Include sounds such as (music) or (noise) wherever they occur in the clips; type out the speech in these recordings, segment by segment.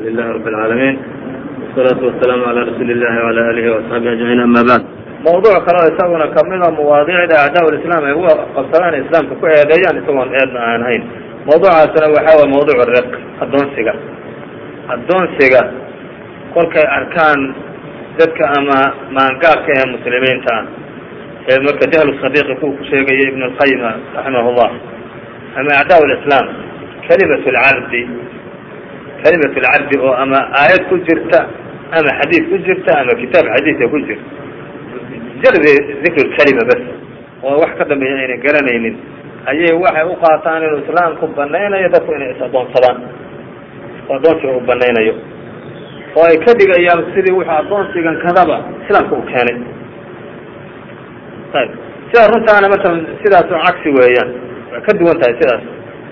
لله رب العاalمين والصلاaةu والسلام عlى رsuuل الlahi وعlى آlihi وأصحaaبihi أجمعين أmا bعd mawduuc kaleo isaguna kamida mawaadicda acdaa iسlam ay uga qabsadaan islaamka ku eedeeyaan isagoon eedna aan hayn mawduucaasna waxa way mawduc riq adoonsiga adoonsiga kolkay arkaan dadka ama maangaabka ee muslimiinta ah ee marka jahl صadiqi ku ku sheegaya ibn الqayim raximah الlah ama acdaa الإسlاam kalimaة اlcabdi kalimat alcabdi oo ama aayad ku jirta ama xadiid ku jirta ama kitaab xadiida ku jirta. Jardi dikr kalima bas oo wax ka dambeeya aynan garanaynin ayay waxay u qaataan inuu islaamku banaynayo dadku inay is adoonsadaan oo adoonsiga uu banaynayo. Oo ay ka dhigayaan sidii wuxuu adoonsigan kadaba islaamka uu keenay. Ayb sida runtaana marka sidaas cagsi weeyaan way ka duwan tahay sidaas.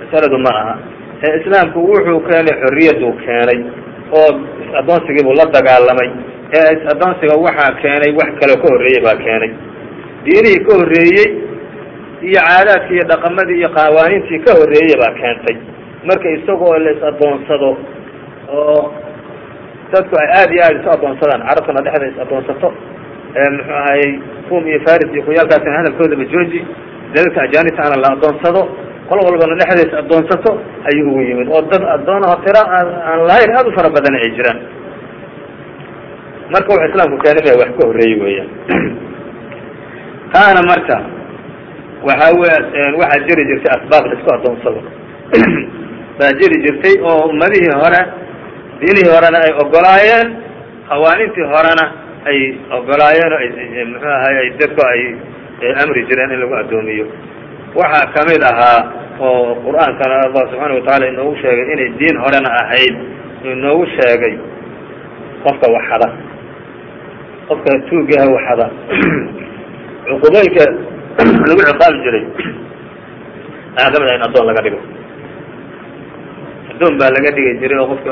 Masaladu ma aha islaamku wuxuu keenay xorriyaduu keenay oo is-adoonsigiibuu la dagaalamay ee is-adoonsiga waxaa keenay wax kaleo ka horreeyey baa keenay. Diinihii ka horreeyey iyo caadaadkii iyo dhaqamadii iyo qawaaniintii ka horreeyey baa keentay. Marka isagoo la is-adoonsado oo dadku ay aada iyo aada isu adoonsadaan carabtuna dhexda is-adoonsato muxuu ahayy rum iyo faris iyo kuyaalkaasina hadalkoodaba jooji dadka ajaanibtaana la adoonsado qol walbana dhexdees adoonsato ayuu ugu yimid. Oo dad addoonaho tira aan lahayn aada u fara badan ay jiraan. Marka wuxu islaamku keenay ba wax ka horreeyey weeyaan. (clears throat) Taana marka waxa w waxaa jiri jirtay asbaab la isku adoonsado (clears throat) baa jiri jirtay oo ummadihii hore diinihii horena ay ogolaayeen qawaaniintii horena ay ogolaayeen o ay muxuu ahay ay dadku ay amri jireen in lagu addoomiyo. Waxaa ka mid ahaa oo qur'aankana allah subxaana watacaala inoogu sheegay inay diin horena ahayd inoogu sheegay qofka waxada qofka tuugaha waxada. (clears throat) Cuqubooyinka lagu ciqaabi jiray ayaa ka mid ah in addoon laga dhigo. Addoon baa laga dhigi jiray oo qofka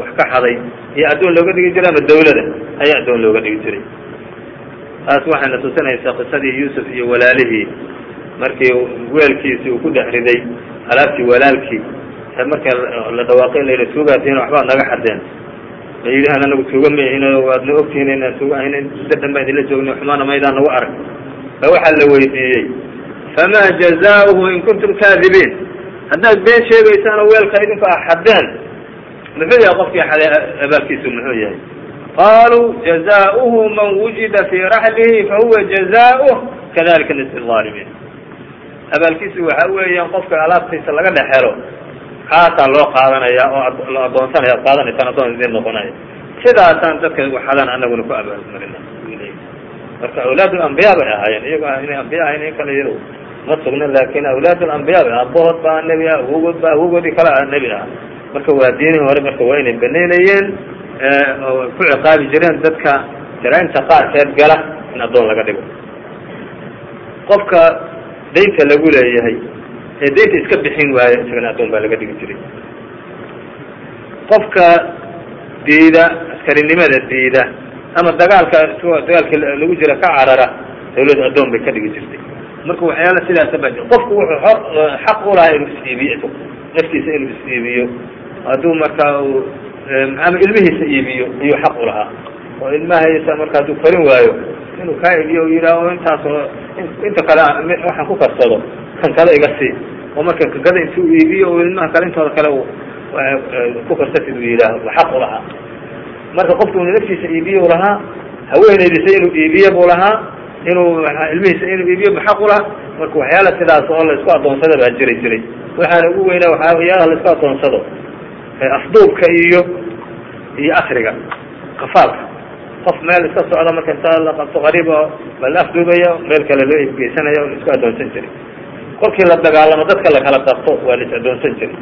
wax ka xaday iyo addoon looga dhigi jiray ama dawlada ayaa addoon looga dhigi jiray. Taas waxayna tusinaysaa qisadii yuusuf iyo walaalihii markii weelkiisi uu ku dhex riday alaabtii walaalkii marka la dhawaaqay layidhi tuugaatiin waxbaad naga xadeen ma yidhahan anagu tuuga ma ihin waadna ogtihiin inaan tuuga ahayn muddo dhan baan idinla joogna xumaana maydaan nagu arag ba waxaa la weydiiyey famaa jazaauhu in kuntum kaadibiin haddaad been sheegaysaan oo weelka idinku a xadeen muxuu yahay qofkii xaday abaalkiisu muxuu yahay qaluu jazaauhu man wujida fii raxlihi fahuwa jazaauh kadalika nisfi الظaalimiin abaalkiisu waxa weeyaan qofka alaabtiisa laga dhex helo kaasaa loo qaadanaya oo adoonsanaya ad qaadanaysaan adoon idin noqonaya. Sidaasaan dadka waxadan anaguna ku abaalmarina marka awlaad lambiya bay ahaayeen iyago inay ambiya ahayn in kale yado ma sugna laakin awlaad lambiya bay abahood baa nebi ah awogood ba awogoodii kale ah nebi ah. Marka waa diinihii hore marka waa inay banaynayeen oo ku ciqaabi jireen dadka jaraa'imta qaarkeed gala in addoon laga dhigo. Qofka daynta lagu leeyahay ee daynta iska bixin waayo isagana addoon baa laga dhigi jiray. Qofka diida askarinimada diida ama dagaalka dagaalka lagu jira ka carara dawladdu addoon bay ka dhigi jirtay. Marka waxyaala sidaasa ba qofku wuxuu xor xaq ulahaa inuu is-iibiyo naftiisa inuu is-iibiyo hadduu markaa uu ama ilmihiisa iibiyo ayuu xaq ulahaa oo ilmahaysa marka hadduu korin waayo inuu kaa u yidhaaho intaasoo inta kale waxaan ku karsado kan kada iga sii oo marka kankada intuu iibiyo o ilmaha kale intooda kale ku karsatid uu yidhaaho xaq ulahaa marka qofku inu naftiisa iibiyo lahaa haweenaydiisa inuu iibiyo buu lahaa inuu ilmihiisa inuu iibiyo bu xaq ulahaa marka waxyaala sidaas oo la isku adoonsada baa jiri jiray. Waxaana ugu weynaa waxyaalaha la isku adoonsado afduubka iyo iyo asriga kafaalka qof meel iska socda marka inta la qabto qariib oo ba la afduubaya meel kale loo ibgeysanayo la isku adoonsan jiray. Kolkii la dagaalamo dadka lakala qabto waa la is adoonsan jiray.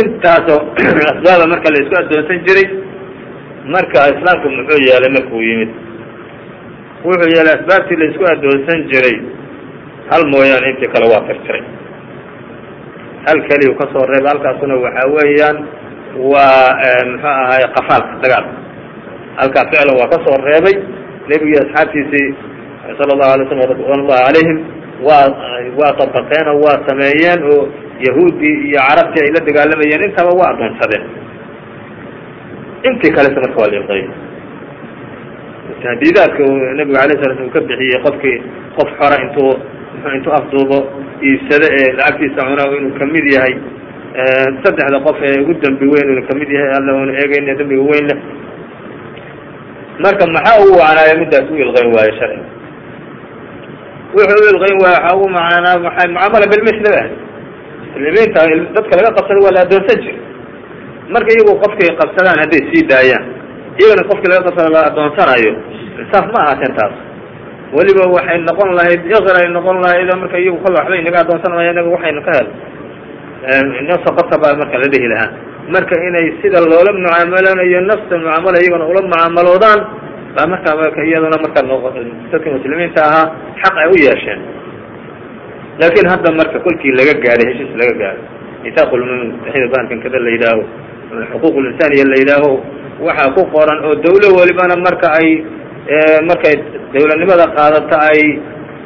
Intaasoo (clears throat) asbaaba marka la isku adoonsan jiray marka islaamku muxuu yeelay markuu yimid. Wuxuu yeelay asbaabtii la isku adoonsan jiray hal mooyaane intii kale waa tirtiray. Hal keliyu ka soo reebay halkaasuna waxa weeyaan waa muxuu ahaay qafaalka dagaalka halkaa ficlan waa ka soo reebay. Nebigii asxaabtiisii sala allahu alay slam ridwan ullahi calayhim waa waa dabaqeen oo waa sameeyeen oo yahuuddii iyo carabtii ay la dagaalamayeen. Intaba waa adoonsadeen intii kaleta marka waa liqday tahdiidaadka uu nabigu alay sala slam ka bixiyey qofkii qof xora intuu intuu afduubo iibsado ee lacagtiisa cunaa inuu ka mid yahay. Saddexda qof ee ugu dembi weyn inuu ka mid yahay alla oonu eegeyna dembiga weyn leh marka maxaa ugu wacnaaya midaas u ilqayn waayo sharciga wuxuu u ilqayn waaya waxaa ugu macanaa maxay mucaamala bilmisli ah muslimiinta dadka laga qabsada waa la adoonsan jira marka iyagu qofkay qabsadaan hadday sii daayaan iyagana qofkii laga qabsada la adoonsanayo insaaf ma ahaateen taas weliba waxay noqon lahayd iqir ay noqon lahayd marka iyagu kol waxba inaga adoonsan maya inaga waxaynu ka hel nafsa qabta baa marka la dhihi lahaa. Marka inay sida loola mucaamalanayo nafsa mucaamala iyagana ula mucaamaloodaan baa markaa marka iyaduna marka dadka muslimiinta ahaa xaq ay u yeesheen. Laakin hadda marka kolkii laga gaadhay heshiis laga gaadho mitaaqul mutaxida bahalkan kada la yidhaaho xuquuq linsaniya la yidhaaho waxaa ku qoran oo dawlo welibana marka ay markay dawladnimada qaadato ay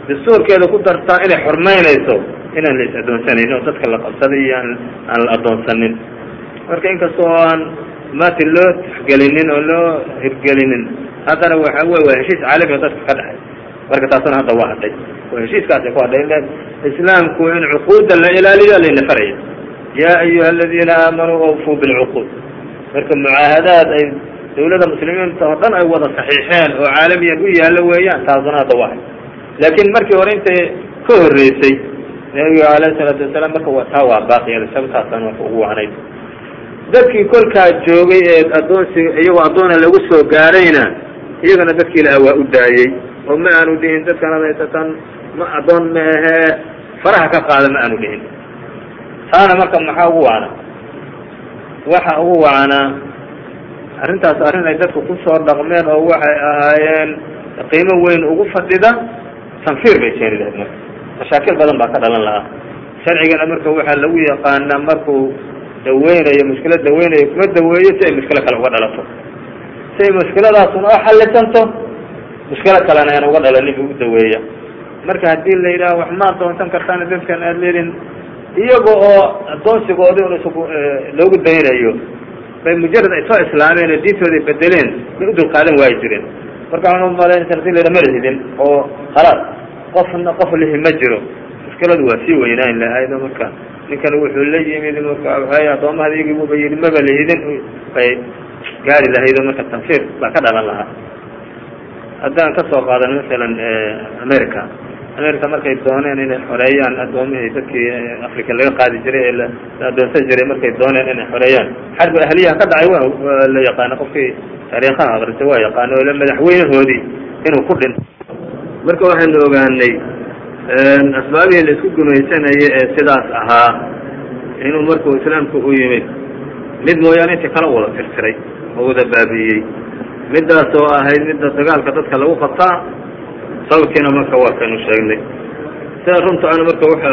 dastuurkeeda ku dartaa inay xurmaynayso inaan la is adoonsanayn oo dadka la qabsaday iyo aan la adoonsanin. Marka inkastoo aan maati loo tixgelinin oo loo hirgelinin haddana waxa wey waa heshiis caalami o dadka ka dhexay marka taasuna hadda waa hadhay oo heshiiskaasay ku hadhay islaamku in cuquudda la ilaaliyo layna faraya ya ayuha aladiina aamanuu awfuu bilcuquud. Marka mucaahadaad ay dawladda muslimiinta oo dhan ay wada saxiixeen oo caalamiyan u yaallo weeyaan taasuna hadda waa laakiin markii hore intay ka horreysay nabiga alayh salaatu wasalaam marka taa waa baaqi sabtaasaan marka ugu wacnayd. Dadkii kolkaa joogay ee adoonsiga iyagoo addoona lagu soo gaarayna iyagana dadkii ilaha waa u daayey. Oo ma aanu dhihin dadkan haysatan ma addoon ma ahee faraha ka qaada ma aanu dhihin. Taana marka maxaa ugu wacnaa? Waxa ugu wacnaa arrintaas arrin ay dadku ku soo dhaqmeen oo waxay ahaayeen qiimo weyn ugu fadhida tanfiir bay keeni lahayd marka mashaakil badan baa ka dhalan lahaa. Sharcigana marka waxaa lagu yaqaanaa markuu daweynayo mushkilo daweynayo kuma daweeyo si ay mushkilo kale uga dhalato. Si ay mushkiladaasuna oo xallisanto mushkilo kalena aan uga dhalanin bu u daweeya marka haddii la yidhaha wax ma adoonsan kartaan dadkan aad leedin. Iyaga oo adoonsigoodi un isgu loogu daynayo bay mujarad ay soo islaameen oo diintooday bedeleen bay u dulqaadan waayi jireen. Marka waxaan umalaynaysa haddii la yidhaha ma lihidin oo khalaas qofna qof lihi ma jiro. Mushkiladu waa sii weynaan lahayd oo marka. Ninkan wuxuu la yimid marka hay addoommahada iyagiibuba yidhi maba lihidin bay gaari lahayd oo marka tanfiir baa ka dhalan lahaa. Haddaan ka soo qaadan masalan america america markay dooneen inay xoreeyaan addoomihii dadkii africa laga qaadi jiray ee la adoonsan jiray markay dooneen inay xoreeyaan. Xarbi ahliyaha ka dhacay wa la yaqaano qofkii taariikhaha akrisa waa yaqaano o madaxweynahoodii inuu ku dhinto marka waxaynu ogaanay asbaabihii la isku gumaysanayay ee sidaas ahaa inuu markuu islaamku u yimid mid mooyaane intii kala wada tirtiray oo wada baabi'iyey midaas oo ahayd midda dagaalka dadka lagu qabtaa sababkiina marka waa kaynu sheegnay. Sida runtaana marka waxa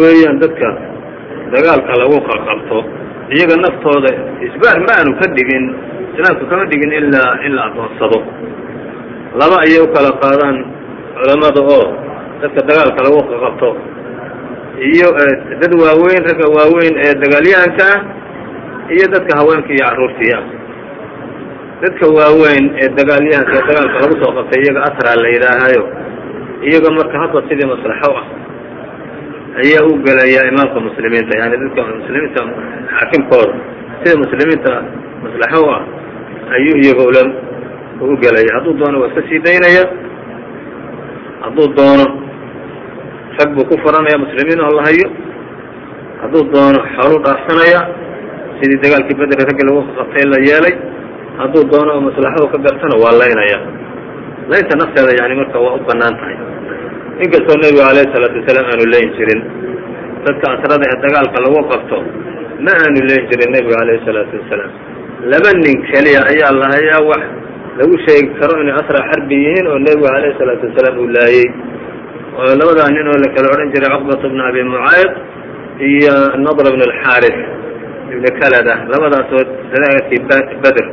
weeyaan dadka dagaalka lagu qabto iyaga naftooda isbaar ma aanu ka dhigin islaamku kama dhigin ilaa in la adoonsado laba ayay u kala qaadaan culamada oo dadka dagaalka lagu qabto. Iyo dad waaweyn ragga waaweyn ee dagaalyahanka ah iyo dadka haweenka iyo carruurtii ah dadka waaweyn ee dagaalyahanka ee dagaalka lagu soo qabtay iyaga asraa la yidhaahayo iyaga marka hadba sidii maslaxo ah ayaa u gelaya imaamka muslimiinta yani dadka muslimiinta xaakimkooda. Sida muslimiinta maslaxo ah ayuu iyaga ula u gelaya hadduu doono waa iska sii daynaya hadduu doono rag buu ku furanaya muslimiin oo la hayo hadduu doono xooluu dhaafsanaya sidii dagaalkii bedri raggi lagu qabtay la yeelay hadduu doono oo maslaxadu ka gartana waa laynaya. Laynta nafteeda yani marka waa u bannaan tahay. Inkastoo nebigu alayhi salaatu wasalaam aanu leyn jirin dadka asrada ee dagaalka lagu qabto ma aanu leyn jirin nebigu alayhi salaatu wasalaam. Laba nin keliya ayaa la hayaa wax lagu sheegi karo inay asra xarbi yihiin oo nebigu alayhi salaatu wasalaam uu laayey oo labadaa nin oo la kala odhan jiray cuqbat bna abi mucayd iyo nadr bn alxaaris ibn kalada. Labadaas oo dagaalkii beder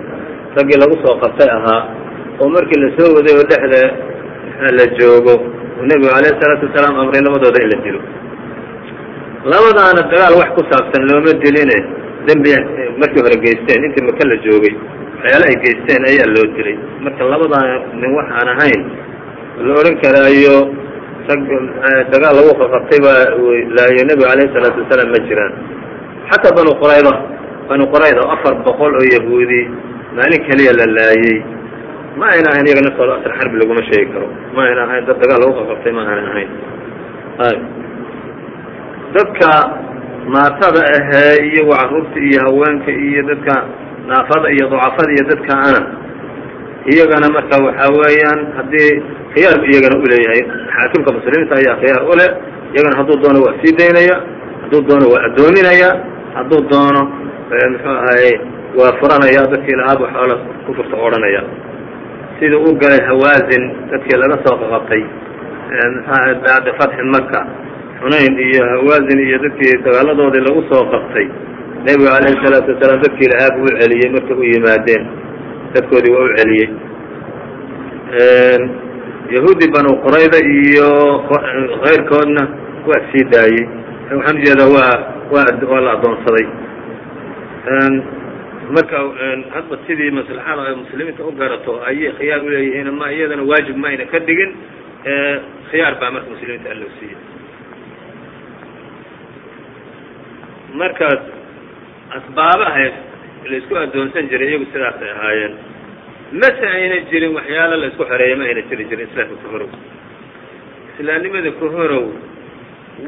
raggii lagu soo qabtay ahaa oo markii la soo waday oo dhexda la joogo uu nebigu alayhi salaatu wasalaam amray labadooda in la dilo. Labadaana dagaal wax ku saabsan looma diline dembi markii hore geysteen intii maka la joogay waxyaala ay geysteen ayaa loo dilay. Marka labadaa nin wax aan ahayn la odhan karaayo rag dagaal lagu qaqabtay baa laayo nebigu alayhi salaatu wasalaam ma jiraan. Xataa banu qurayda banu qurayda afar boqol oo yahuudi maalin keliya la laayey ma ayna ahayn iyaga naftooda asr xarbi laguma sheegi karo. Ma ayna ahayn dad dagaal lagu qaqabtay ma ayna ahayn. Dadka maatada ahee iyagu carruurta iyo haweenka iyo dadka naafada iyo ducafada iyo dadka ana. Iyagana marka waxa weeyaan haddii khiyaar iyagana uleeyahay xaakimka muslimiinta ayaa khiyaar ule iyagana hadduu doono waa sii daynaya hadduu doono waa addoominaya hadduu doono muxuu ahaye waa furanaya dadkii lahaaba xoola ku furta odhanaya. Sida u galay hawaazin dadkii laga soo qaqabtay mxuaha bacda fatxi maka xunayn iyo hawaazin iyo dadkii dagaaladoodii lagu soo qabtay nebigu alayhi salaatu wasalaam dadkii lahaa buu u celiyey markay u yimaadeen. Dadkoodii waa u celiyey. Yahuudi banu qurayda iyo keyrkoodna waa sii daayey. Waxaan u jeedaa waa waa waa la addoonsaday. Marka hadba sidii maslaxada muslimiinta u garato ayay khiyaar uleeyihiin ama iyadana waajib ma ayna ka dhigin khiyaar baa marka muslimiinta alloo siiyey. Markaas asbaabaha la isku addoonsan jiray iyagu sidaasay ahaayeen. Mase ayna jirin waxyaalo la isku xoreeya ma ayna jiri jirin islaamka ka horow. Islaamnimada ka horow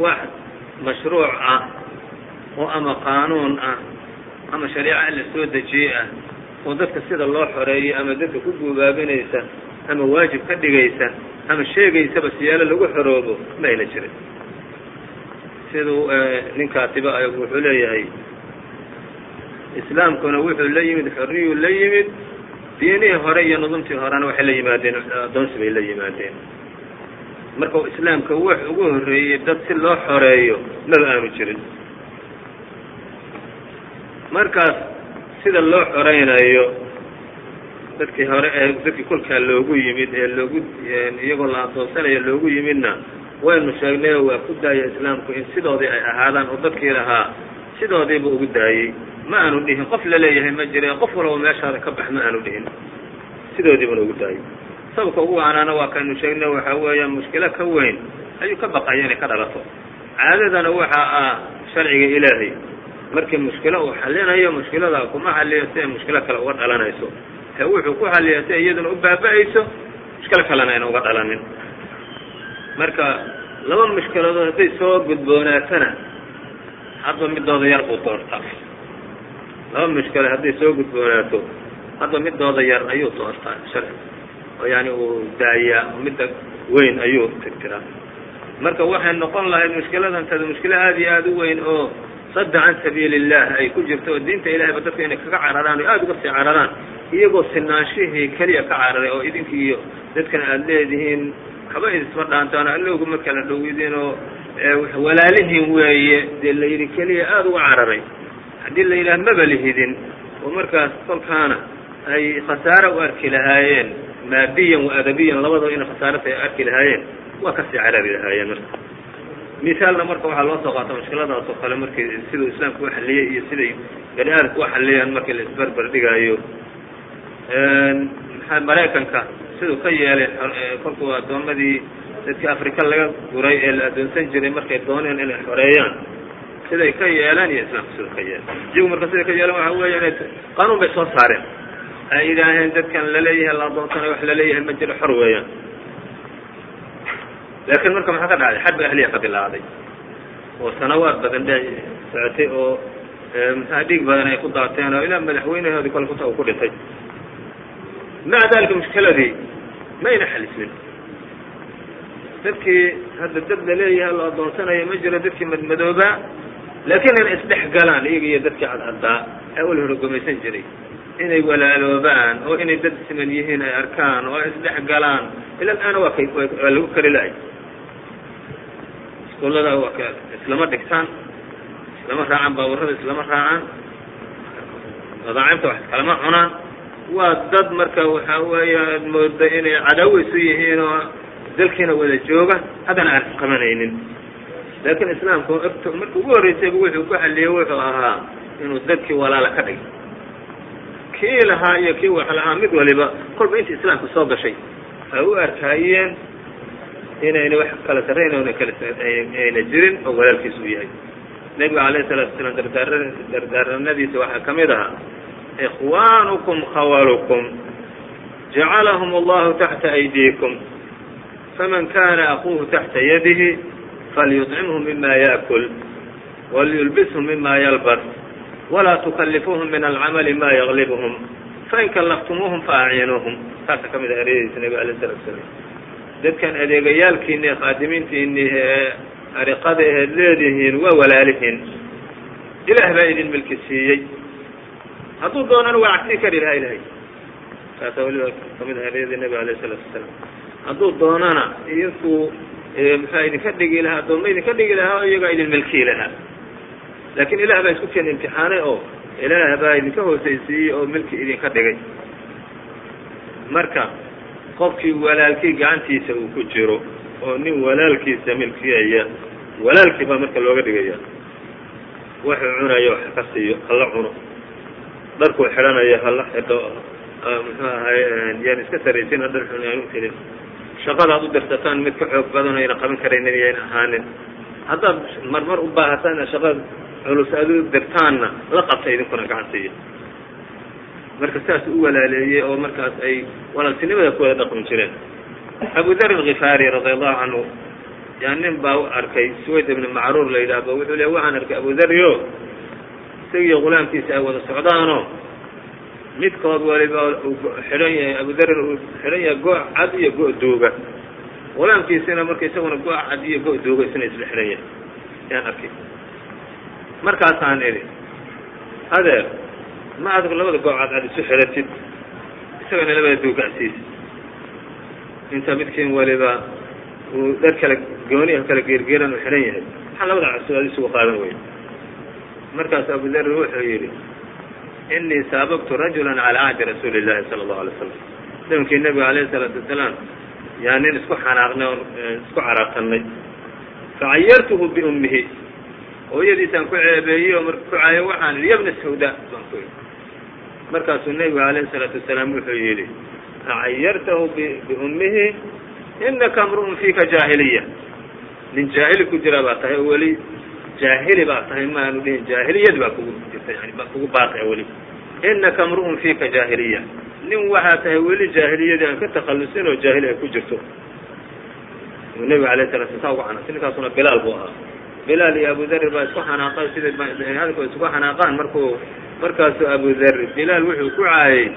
wax mashruuc ah oo ama qaanuun ah ama shareeca la soo dejiyey ah oo dadka sida loo xoreeyo ama dadka ku guubaabinaysa ama waajib ka dhigaysa ama sheegaysaba siyaalo lagu xoroobo ma ayna jirin. Siduu ninkaasiba wuxuu leeyahay islaamkuna wuxuu la yimid xorriyuu la yimid diinihii hore iyo nudumtii horena waxay la yimaadeen addoonsi bay la yimaadeen. Marka islaamka wax ugu horreeyey dad si loo xoreeyo maba aanu jirin. Markaas sida loo xoreynayo dadkii hore ee dadkii kolkaa loogu yimid ee loogu iyagoo la addoonsanayo loogu yimidna waynu sheegnay waa ku daaya islaamku in sidoodii ay ahaadaan oo dadkii lahaa sidoodiiba ugu daayey ma aanu dhihin. Qof la leeyahay ma jire qof walaba meeshaada ka bax ma aanu dhihin. Sidoodiibana ugu daayey sababka ugu waanaana waa kaynu sheegnay waxa weeya mushkilo ka weyn. Ayuu ka baqaya inay ka dhalato. Caadadana waxa ah sharciga ilaahay. Markii mushkilo uu xallinayo mushkilada kuma xaliyo si ay mushkilo kale uga dhalanayso. Ee wuxuu ku xaliya si iyaduna u baaba-ayso mushkilo kalena ayna uga dhalanin. Marka laba mushkiladood hadday soo gudboonaatana hadba midooda yar buu doortaa laba mushkilo hadday soo gudboonaato hadba midooda yar ayuu doortaa sharci. Oo yani uu daayaa midda weyn ayuu tirtiraa. Marka waxay noqon lahayd mushkiladan tada mushkilo aada iyo aada u weyn oo sadda can sabiili illah ay ku jirto oo diinta ilahayba dadka inay kaga cararaan oo aada uga sii cararaan iyagoo sinaanshihii keliya ka cararay oo idinki iyo dadkana aada leedihiin haba idisma dhaantaan allowguma kala dhowidin oo walaalihiin weeye dee la yidhi keliya aada uga cararay haddii la yidhaha maba lihidin oo markaas kolkaana ay khasaare u arki lahaayeen maadiyan wa adabiyan labadaba inay khasaarata arki lahaayeen waa ka sii carari lahaayeen marka. Misaalna marka waxaa loo soo qaata mushkiladaas oo kale markii siduu islaamku u xalliyey iyo siday bani aadamku u xalliyaan markii la dhigaayo. Maxaa maraykanka siduu ka yeelay kolkuu addoommadii dadkii afrika laga guray ee la addoonsan jiray markay dooneen inay xoreeyaan siday ka yeeleen iyo islaamku siduu ka yeeleen iyagu marka siday ka yeeleen waxa weeya inay qanuun bay soo saareen. Ay yidhaaheen dadkan la leeyahay la addoonsanayo wax la leeyahay ma jiro xor weeyaan. Laakiin marka maxaa ka dhacday? Xarbi ahliya ka bilaaday. Oo sanawaad badan dhe socotay oo maxaa dhiig badan ay ku daateen oo ilaa madaxweynahoodii kole kuta uu ku dhintay. Maca dalika mushkiladii ma ayna xalismin. Dadkii hadda dad la leeyahay la addoonsanayo ma jiro dadkii madmadoobaa laakiin inay isdhex galaan iyaga iyo dadkii cadcaddaa ee ul horogomaysan jiray. Inay walaaloobaan oo inay dad siman yihiin ay arkaan oo isdhex galaan. Ila aana waa kay waa lagu kari la-ay waa ka islama dhigtaan islama raacaan baaburrada islama raacaan madaacimta wax iskalama cunaan. Waa dad marka waxa weeya ad mooda inay cadawo isu yihiin oo dalkiina wada jooga. Haddana aan isqabanaynin laakiin islaamku markii ugu horreysayba wuxuu ku xalliyey wuxuu ahaa inuu dadkii walaala ka dhigay. Kii lahaa iyo kii wax lahaa mid waliba kolba intii islaamka soo gashay. Ay u arkaayeen inayna wax kala sarrayn oona kala ayna jirin oo walaalkiis u yahay. Nebiga alayhi salaatu wasalaam dardaar dardaaranadiisa waxaa ka mid ahaa ikhwaanukum khawalukum jacalahum allahu taxta aydiikum faman kana akuuhu taxta yadihi falyuطcimhu mima yaأkul walyulbishu mima yalbas walaa tukalifuuhum min alcamali ma yaglibhum fain kallaftumuuhum faaciinuuhum taasa ka mid ah eryadiisa nebiga alayh salatu wasalaam dadkan adeegayaalkiini khaadimiintiini ee ariqada aheed leedihiin waa walaalihiin ilaah baa idin milki siiyey hadduu doonana waa cagsii kari lahaa ilahay taasaa weliba ka mid ah eryadii nebiga alayh salatu wasalaam hadduu doonana idinkuu maxaa idinka dhigi lahaa? Addoomma idinka dhigi lahaa oo idin milkii lahaa. Laakiin ilaah baa isku keen imtixaanay oo ilaah baa idinka hoosaysiiyey oo milki idinka dhigay. Marka qofkii walaalkii gacantiisa uu ku jiro oo nin walaalkiisa milkiyaya walaalkii baa marka looga dhigaya. Wuxuu cunayo wax ka siiyo hala cuno. Dharkuu xidhanayo hala xidho muxuu ahay yaan iska saraysin dhar xun aanu xidhin shaqada ad u dirsataan mid ka xoog badan ayna qaban karaynin iyayn ahaanin. Haddaad marmar u baahataan shaqada culus aad u dirtaanna la qabta idinkuna gacan siiya marka saas u walaaleeyey oo markaas ay walaaltinimada ku wada dhaqmi jireen. Abu dar alkifaari radia allahu canhu yaa nin baa u arkay suwayd ibni macruur la yidhaahdo wuxuu le waxaan arkay abu daryo isagiyo gulaamkiisa ay wada socdaanoo midkood waliba uu xidhan yahay abu darin uu xidhan yahay go' cad iyo go' duuga. Gulaamkiisina marka isaguna go' cad iyo go' duuga isna isla xidhan yahay. Yaan arkay. Markaasaan idhi adeer ma adag labada go' cad cad isu xidhatid isagana labada duugacsiis inta midkiin waliba uu dhar kala gooni kala geergeeran uu xidhan yahay. Maxaa labada cabsi ad isugu qaadan wey markaas abu dar wuxuu yidhi inii saababtu rajula calى cahdi rasuuli اllahi salى اlahu alay slam zamankii nebiga alayh الsalaatu wasalaam yaa nin isku xanaaqnay oo isku caraabtanay facayartuhu biummihi hooyadiisaan ku ceebeeyey oo marka ku caayo waxaan idhi yabna sawda baan ku idhi markaasuu nebigu alayh الsalaatu wasalaam wuxuu yidhi acayartahu biummihi inaka mru'un fiika jaahiliya nin jaahili ku jira baa tahay oo weli jaahili baa tahay ma aanu dhihin jaahiliyad baa kugu jirta yani kugu baaqia weli. Inaka mru'un fiika jaahiliya. Nin waxaa tahay weli jaahiliyadii aan ka takhallusin oo jaahili ay ku jirto. Nebiga alayh sala sla saa ugu xanaaqtay ninkaasuna bilaal buu ahaa. Bilaal iyo abu darri baa isku xanaaqay siday hadalku isku xanaaqaan markuu markaasuu abu darri bilaal wuxuu ku caayey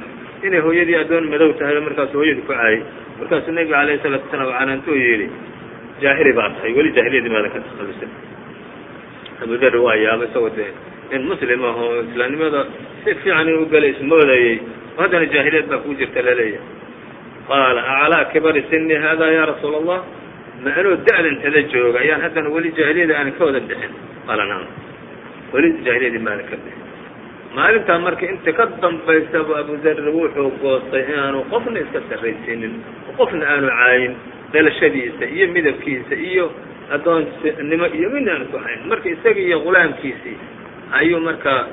inay hooyadii addoon madow tahay markaasuu hooyadii ku caayey. Markaasuu nebiga alayhi salatu wasalaam canaantuu yidhi jaahili baa tahay weli jaahiliyadii maadan ka takhallusin. Abu darri waa yaaba isagoo dee nin muslim ah oo islaamnimada si fiican inuu galay ismoodayey oo haddana jaahiliyad baa kuu jirta la leeyahay qaala aclaa kibari sini hada ya rasuula allah ma anoo da-dantada jooga ayaan haddana weli jaahiliyada aanan ka wada bixin. Qaala nacam weli jaahiliyadii maadan ka bixin. Maalintaa marka inta ka dambaysaba abu darri wuxuu goostay inaanu qofna iska sarraysiinin qofna aanu caayin dhalashadiisa iyo midabkiisa iyo addoonnimo iyo midna aanu ku hayn marka isaga iyo gulaamkiisii ayuu markaa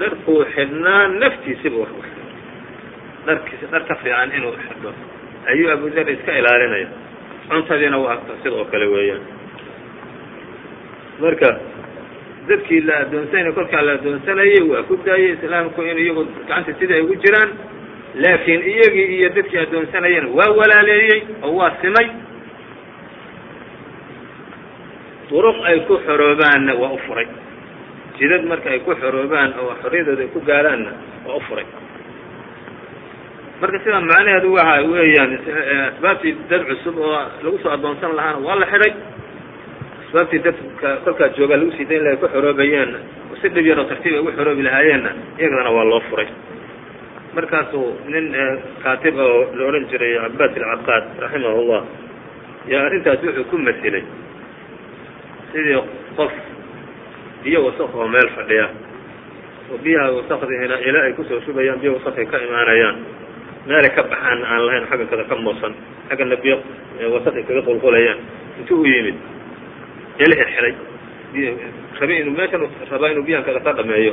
dharkuu xidhnaa naftiisiba wax u dharkiisa dhar ka fiican inuu xidho. Ayuu abu dar iska ilaalinaya cuntadiina waa sidoo kale weeyaan. Marka dadkii la addoonsanay kolkaa la addoonsanayay waa ku daayay islaamku in iyagu gacanta sidai ay ugu jiraan. Laakiin iyagii iyo dadkii addoonsanayana waa walaaleeyey oo waa simay. Duruq ay ku xoroobaanna waa u furay jidad marka ay ku xoroobaan oo xorriyadooda ay ku gaaraanna waa u furay. Marka sidaa macnaheedu waxa weeyaan asbaabtii dad cusub oo lagu soo addoonsan lahaana waa la xidhay asbaabtii dadka kolkaa joogaa lagu sii dayn lahay ku xoroobayeenna oo si dhib yar oo tartiib ay ugu xoroobi lahaayeenna iyagana waa loo furay. Markaasuu nin kaatib oo la odhan jiray cabaas alcaqaad raximah llah arrintaas wuxuu ku masilay. Sidii qof biyo wasaq oo meel fadhiya. Oo biyaha wasaqdiina ilaa ay ku soo shubayaan biyo wasaqay ka imaanayaan. Meelay ka baxaan aan lahayn xagga kada ka muusan xaggana biyo wasaqay kaga qulqulayaan. Intuu u yimid. Eli xirxiday rabi inuu meeshan rabaa inuu biyahan kada ka dhameeyo.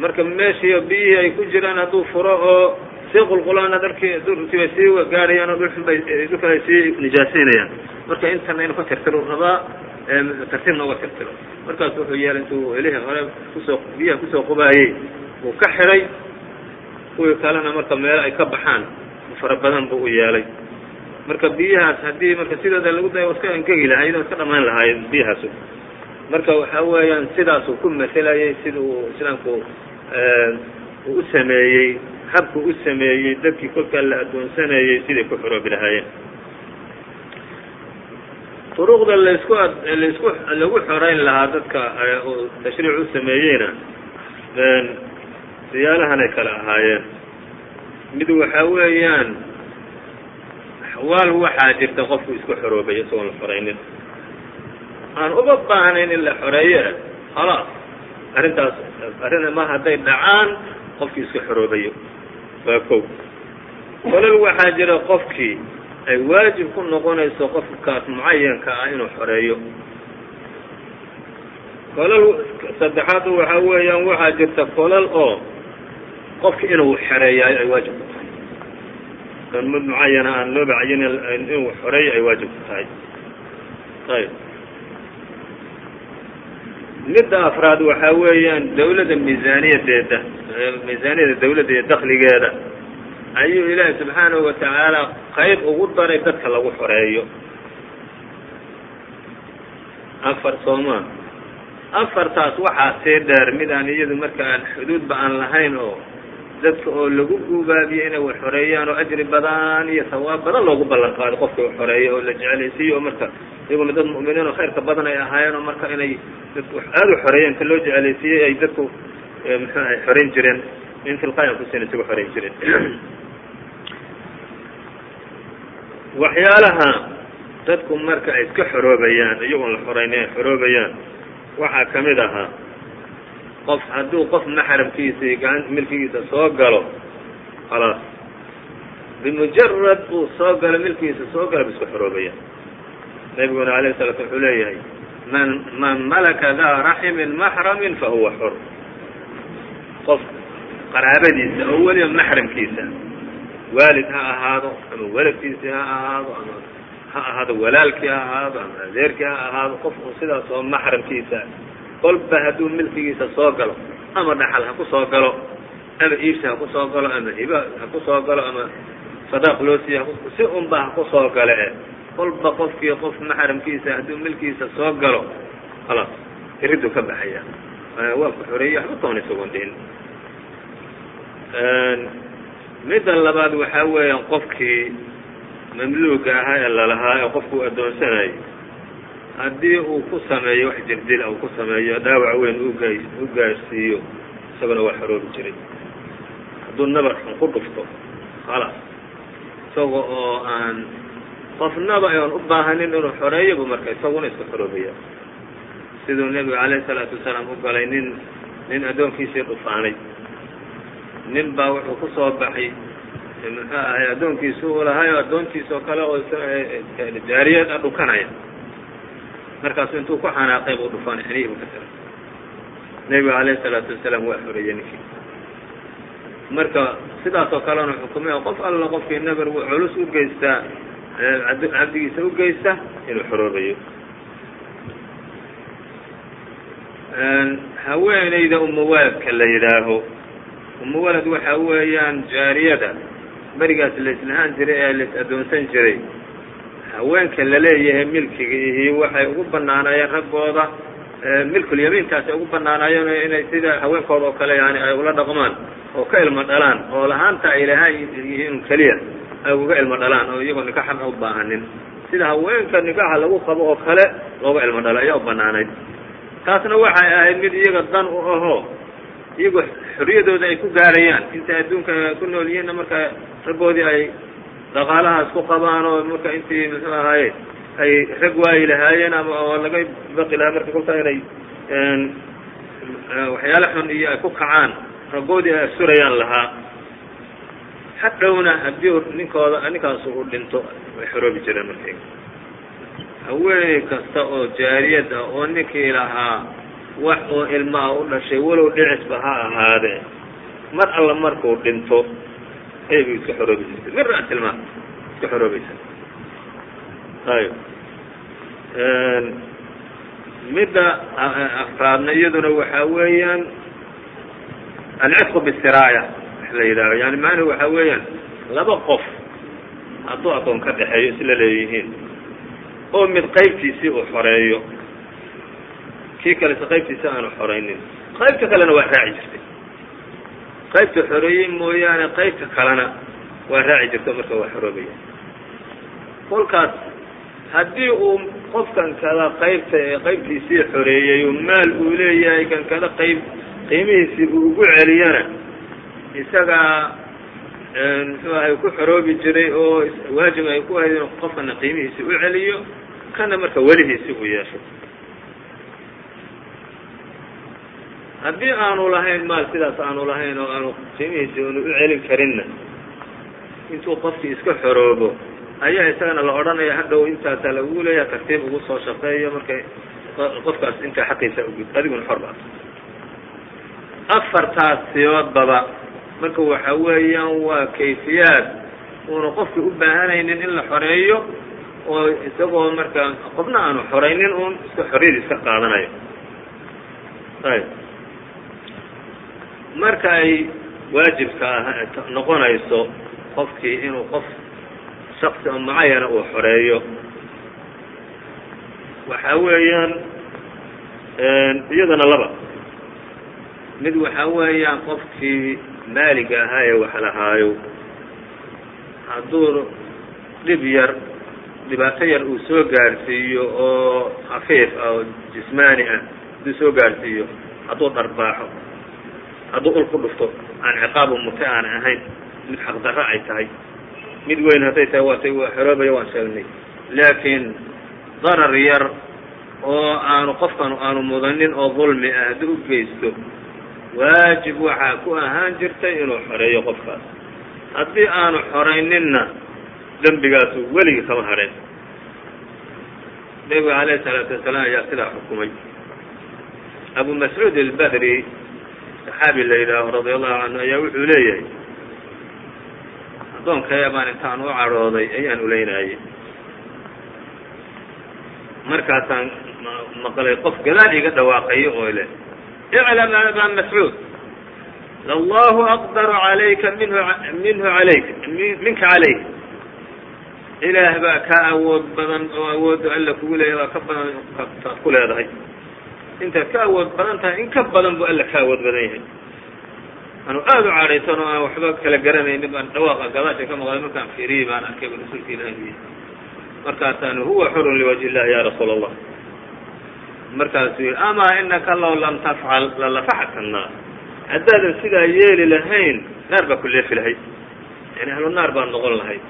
Marka meeshii biyihii ay ku jiraan hadduu furo oo sii qulqulaan darkii durkiibay sii gaadhayaan oo dhulxunbay dhulkan ay sii nijaasaynayaan marka intana inuu ka tirtiro rabaa tartiibna uga tirtiro. Markaas wuxuu yeelay intuu elihii hore ku soo biyaha ku soo qubaayey uu ka xidhay kuwii kalena marka meelo ay ka baxaan fara badan buu u yeelay. Marka biyahaas haddii marka sidooda lagu dayo iska angegi lahayd oo iska dhammaan lahaayeen biyahaasu. Marka waxa weeyaan sidaasuu ku maselayay sida uu islaamku uu u sameeyey habku u sameeyey dadkii kolkaa la addoonsanayey siday ku xoroobi lahaayeen duruqda la isku la isku lagu xorayn lahaa dadka uu tashriic u sameeyeyna siyaalahanay kala ahaayeen. Mid waxa weeyaan axwaal waxaa jirta qofku isku xoroobay isagoon la xoraynin. Aan uba baahnayn in la xoreeye khalaas arrintaas arrin ma hadday dhacaan qofkii isku xoroobayo. Waa kow. Kolal waxaa jira qofkii ay waajib ku noqonayso qofkaas mucayanka ah inuu xoreeyo. Kolal saddexaad waxaa weeyaan waxaa jirta kolal oo qofki inuu xereeyaayo ay waajib ku tahay. An mid mucayana aan loo bacyin inuu xoreeyo ay waajib ku tahay. Ayb. Midda afraad waxaa weeyaan dawladda miisaaniyadeeda miisaaniyada dawladda iyo dakligeeda ayuu ilaahi subxaanahu watacaala qayb ugu daray dadka lagu xoreeyo. Afar sooma afartaas waxaa sii dheer mid aan iyadu marka aan xuduudba aan lahayn oo dadka oo lagu guubaabiyo inay wax xoreeyaan oo ajri badan iyo sawaab badan loogu ballan qaado qofkii wax xoreeya oo la jecelaysiiyo oo marka iyaguna dad mu'miniin oo khayrka badan ay ahaayeen oo marka inay dadku aada u xoreeyeen ka loo jecelaysiiyey ay dadku muxuu ahay xorayn jireen. In tilqaayan kusin isagu xorayn jireen (clears throat) waxyaalaha dadku marka ay iska xoroobayaan iyagoon la xorayn ay xoroobayaan waxaa ka mid ahaa qof hadduu qof maxramkiisa iyo milkigiisa soo galo khalaas. Bimujarad uu soo galo milkigiisa soo galo ba isku xoroobaya nabiguna alayh salatu wuxuu leeyahay man man malaka daa raximin maxramin fahuwa xor. Qof qaraabadiisa oo weliba maxramkiisa waalid ha ahaado ama weladkiisii ha ahaado ama ha ahaado walaalkii ha ahaado ama adeerkii ha ahaado qof uu sidaas oo maxramkiisa kolba hadduu milkigiisa soo galo ama dhaxal ha ku soo galo ama iibsi ha ku soo galo ama hiba ha ku soo galo ama sadaaq loo siiya si unba ha ku soo gale kolba qofkii qof maxramkiisa hadduu milkiisa soo galo khalaas iriduu ka baxaya. Waa ku xoreeyey waxba toona isagoon midda labaad waxaa weeyaan qofkii mamluuga ahaa ee lalahaa ee qofku u addoonsanayay haddii uu ku sameeyo wax jirdila uu ku sameeyo dhaawac weyn u gaarsiiyo isaguna waa xoroobi jiray. Hadduu nabar xun ku dhufto khalaas isaga oo aan qofnaba oon u baahanin inuu xoreeyobu marka isaguna iska xoroobaya siduu nebigu calayhi salaatu wasalaam u galay nin nin addoonkiisii dhufaanay nin baa wuxuu ku soo baxay. Muxuu ahay addoonkiisu u lahay oo addoontiisa oo kale oo jaariyad a dhukanaya. Markaasu intuu ku xanaaqay buu dhufaanay xinihii buu ka tiray nebiga calayhi salaatu wasalaam waa xoreeyey ninkii. Marka sidaas oo kalena xukumay qof alla qofkii nabar culus u geystaa cabdigiisa u geysta inuu xoroobayo haweenayda umuwaladka la yidhaaho umuwalad waxa weeyaan jaariyada. Berigaas laislahaan jiray ee lais addoonsan jiray. Haweenka la leeyahay milkiga ihi waxay ugu banaanaayeen raggooda milkulyamiinkaas ay ugu banaanaayeen inay sida haweenkooda oo kale yani ay ula dhaqmaan oo ka ilmo dhalaan oo lahaanta ay lahaan yihiin keliya ay uga ilmo dhalaan oo iyagoo nikaxan u baahanin sida haweenka nikaxa lagu qabo oo kale looga ilmo dhalo ayaa u banaanayd taasna waxay ahayd mid iyaga dan u ahoo iyagoo xorriyadooda ay ku gaarayaan. Intay adduunka ku nool yihiinna marka raggoodii ay dhaqaalahaas ku qabaan oo marka intii muxuu ahaaye ay rag waayi lahaayeen ama oo laga baqi lahaa marka kolkaa inay waxyaale xun iyo ay ku kacaan raggoodii ay asurayaan lahaa. Hadhowna haddii ninkooda ninkaasu uu dhinto way xoroobi jireen markay haweeney kasta oo jaariyad ah oo ninkii lahaa wax oo ilmaha u dhashay walow dhicisba ha ahaadee mar alla markuu dhinto aybu iska xoroobi jirtay min ra'silmaa iska xoroobaysa. Ayb midda afraadna iyaduna waxaa weeyaan alcitqu bisiraaya wax la yidhaaho yani macnuhu waxaa weeyaan laba qof hadduu addoon ka dhexeeyo isla leeyihiin oo mid qaybtiisii uu xoreeyo kii kalese qaybtiisi aanu xoraynin. Qaybta kalena waa raaci jirtay. Qaybta xoreeyey mooyaane qaybta kalena waa raaci jirta marka waa xoroobaya kolkaas haddii uu qofkan kada qaybta qaybtiisii xoreeyey oo maal uu leeyahay kan kada qayb qiimihiisii uu ugu celiyana isagaa muxuu ahay ku xoroobi jiray oo waajib ay ku ahayd inuu qofkana qiimihiisii u celiyo kana marka welihiisii uu yeesho haddii aanu lahayn maal sidaas aanu lahayn oo aanu qiimihiisii unu u celin karinna intuu qofkii iska xoroobo ayaa isagana la odhanaya hadhow intaasaa lagu leeyaha tartiib ugu soo shaqeeyo markay qofkaas intaa xaqiisa ugud adiguna xor baas afartaas siyoodbaba marka waxa weeyaan waa kayfiyaad. Uuna qofkii u baahanaynin in la xoreeyo oo isagoo marka qofna aanu xoraynin uun iska xorriyada iska qaadanayo. Ayb marka ay waajibka ah noqonayso qofkii inuu qof shaksi mucayana uu xoreeyo. Waxa weeyaan iyadana laba. Mid waxa weeyaan qofkii maaliga ahaa ee wax lahaayo hadduu dhib yar dhibaato yar uu soo gaadhsiiyo oo khafiif ah oo jismaani ah hadduu soo gaadhsiiyo hadduu dharbaaxo hadduu ul ku dhufto aan ciqaabu mute aan ahayn mid xaqdarro ay tahay. Mid weyn hadday tahay waatay waa xoroobaya waan sheegnay. Laakiin darar yar oo aanu qofkan aanu mudanin oo dulmi ah haddii u geysto waajib waxaa ku ahaan jirtay inuu xoreeyo qofkaas. Haddii aanu xorayninna dembigaasu weligii kama hadheen nebiga alayhi salaatu wasalaam ayaa sidaa xukumay. Abu mascuud albadri saxaabi la yidhaaho radia allahu canhu ayaa wuxuu leeyahay addoonkaya baan intaan u cadhooday ayaan ulaynaayey markaasaan maqlay qof gadaal iga dhawaaqayo oo leh iclam aba mascuud lallahu aqdaru calayka minhu minhu alayk minka calayk. Ilaah baa ka awood badan oo awoodda alla kugu leeyahy baa ka badan ku leedahay intaad ka awood badan tahay in ka badan buu alla ka awood badan yahay. Anu aada u cadhaysan oo aan waxba kala garanaynin baan dhawaaqa gadaasha ka maqlay markaan fiiriyey baan arkay bu rasuulka ilahi u yihi markaasaanu huwa xurun liwajhi illahi ya rasuula allah markaasuu yihi amaa inaka law lam tafcal lalafaxaka annaar haddaadan sidaa yeeli lahayn naar baa ku leefi lahayd yani ahlu naar baad noqon lahayd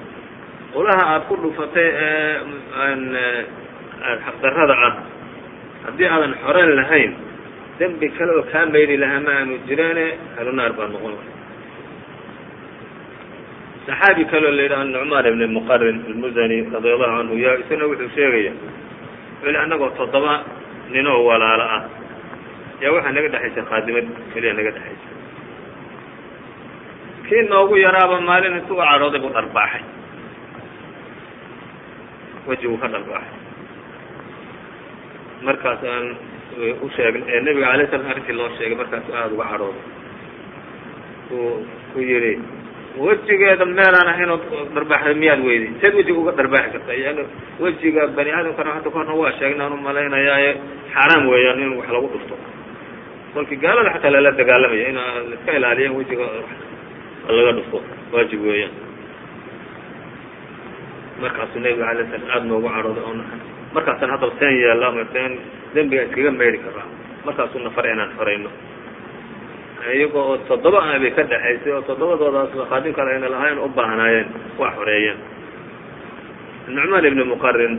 ulaha aada ku dhufatay ee xaqdarrada ah haddii aadan xoran lahayn dembi kale oo kaa mayri lahaa ma aanu jireene ahlu naar baad noqon lahayd saxaabi kaleo la yidhaha nucmaan ibn muqarin almuzani radia allahu canhu ya isagana wuxuu sheegaya wuxuu li annagoo toddoba ninoo walaalo ah. Yaa waxaa naga dhexaysay khaadimad keliya naga dhexaysay kii noogu yaraaba maalin intuu u cadhooday buu dharbaaxay. Wejiguu ka dharbaaxay markaas aan u sheegn ee nebiga alay slam arrintii loo sheegay markaasu aada uga cadhooday uu ku yidhi wejigeeda meelaan ahaynoo dharbaaxda miyaad weyday seed wejiga uga dharbaaxi karta. Yani wejiga bani aadamkana hadda ka horna waa sheegnaan u malaynayaaye xaaraam weeyaan in wax lagu dhufto. Kolkii gaalada xataa lala dagaalamaya in iska ilaaliyaan wejiga laga dhufto waajib weeyaan. Markaasuu nebiga alay slam aada noogu cadhooday oo markaasaan haddaba seen yeella ama seen dembiga iskaga mayri karaa markaasuu nafar inaan xorayno iyagoo oo toddoba ah bay ka dhexaysay oo toddobadoodaas khaadim kale ayna lahayn u baahnaayeen waa xoreeyeen nucmaan ibni muqarin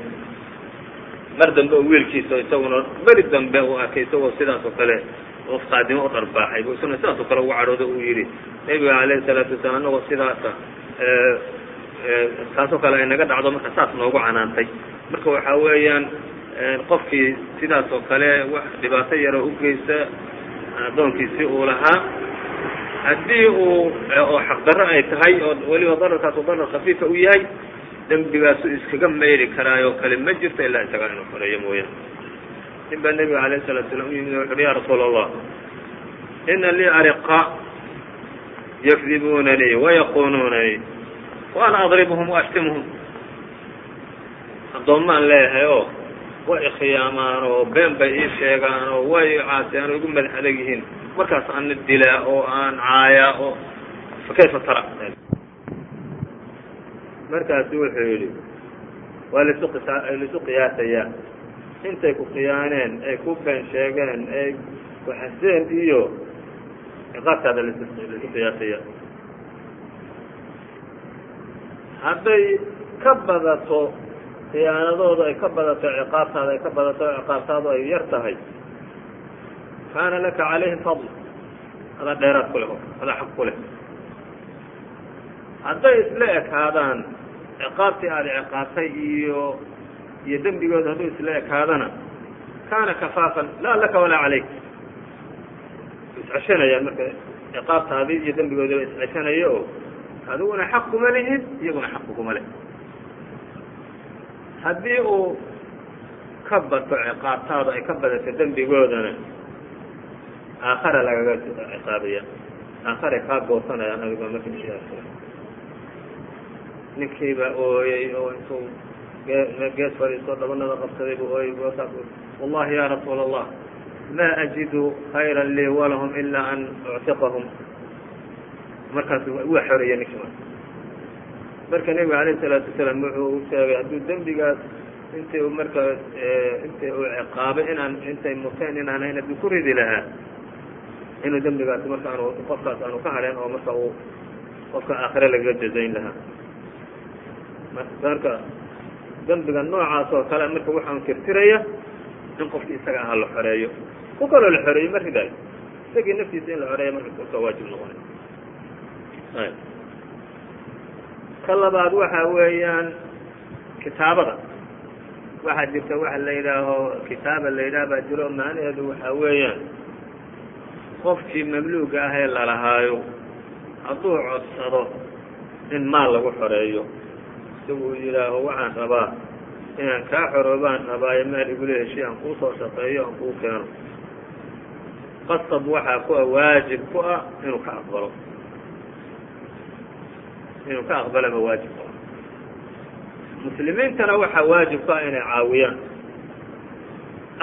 mar dambe oo wiilkiisa isaguna beri dambe uu arkay isagoo sidaas oo kale oo khaadimo u dharbaaxay bu isaguna sidaas oo kale ugu cadhooday uu yidhi nebiga alayhi salaatu wasalaam anagoo sidaasa taasoo kale ay naga dhacdo marka saas noogu canaantay marka waxa weeyaan qofkii sidaas oo kale wax dhibaato yaroo u geysta addoonkiisi uu lahaa haddii uu oo xaqdarro ay tahay oo weliba dararkaas darar khafiifa u yahay dembigaasu iskaga mayri karaayoo kale ma jirto ilaa isagaa inuu xoreeyo mooyaane. Nin baa nebiga alayh salatu slam u yimid wuxu uhi ya rasuula allah ina lii ariqa yakdibuunanii wayaqunuunanii wa ana adribuhum waashtimuhum addoommaan leeyahay oo way ikhyaamaan oo been bay ii sheegaan oo way caasiyaan oo igu madax adag yihiin. Markaas ana dilaa oo aan caayaa oo fa kayfa tara? Markaasu wuxuu yidhi waa laisu qisa laisu qiyaasayaa intay ku khiyaaneen ay ku been sheegeen ay waxaseen iyo ciqaabtaada laisu qiyaasaya. Hadday ka badato khiyaanadooda ay ka badato ciqaabtaada ay ka badato ciqaabtaadu ay yar tahay. Kaana laka calayhim fadl. Adaa dheeraad ku leh adaa xaq ku leh. Hadday isla ekaadaan ciqaabtii aada ciqaabtay iyo iyo dembigooda hadduu isla ekaadana kaana kafaafan laa laka walaa calayk. Isceshanayaan marka ciqaabtaadii iyo dembigoodaba isceshanaya oo adiguna xaq kuma lihid iyaguna xaq kuma leh haddii uu ka bato ciqaabtaadu ay ka badato dembigoodana aakhara lagaga ciqaabaya. Aakharay kaa goosanayaan adigoo marka sidaas ninkiiba ooyey oo intuu gees fadhiisto dhabanada qabsaday buu ooyey wallahi ya rasuula allah ma ajidu khayra lii walahum ilaa an uctiqahum. Markaas waa xoreeyey ninki marka nebiga alayh salaatu wasalaam wuxuu u sheegay hadduu dembigaas intii u marka intii uu ciqaabay inaan intay muteen inaan hayn hadduu ku ridi lahaa inuu dembigaasi marka aanu qofkaas aanu ka hadheen oo marka uu qofka aakhire lagaga jazayn lahaa. Marka dembiga noocaas oo kale marka waxaan tirtiraya in qofkii isaga ahaa la xoreeyo. Ku kaloo la xoreeyo ma ridayo isagii naftiisa in la xoreeya marka kolka waajib noqonay ka labaad waxa weeyaan kitaabada. Waxaa jirta waxa la yidhaaho kitaaba la yidhaha baa jiro macnaheedu waxaa weeyaan qofkii mamluuga ah ee lalahaayo hadduu codsado in maal lagu xoreeyo. Isagu yidhaaho waxaan rabaa inaan kaa xoroobaan rabaayo maal igula heshiy aan kuu soo shaqeeyo aan kuu keeno. Qasab waxaa ku ah waajib ku ah inuu ka aqbalo inuu ka aqbalaba waajib. Ku ah muslimiintana waxaa waajib ku ah inay caawiyaan.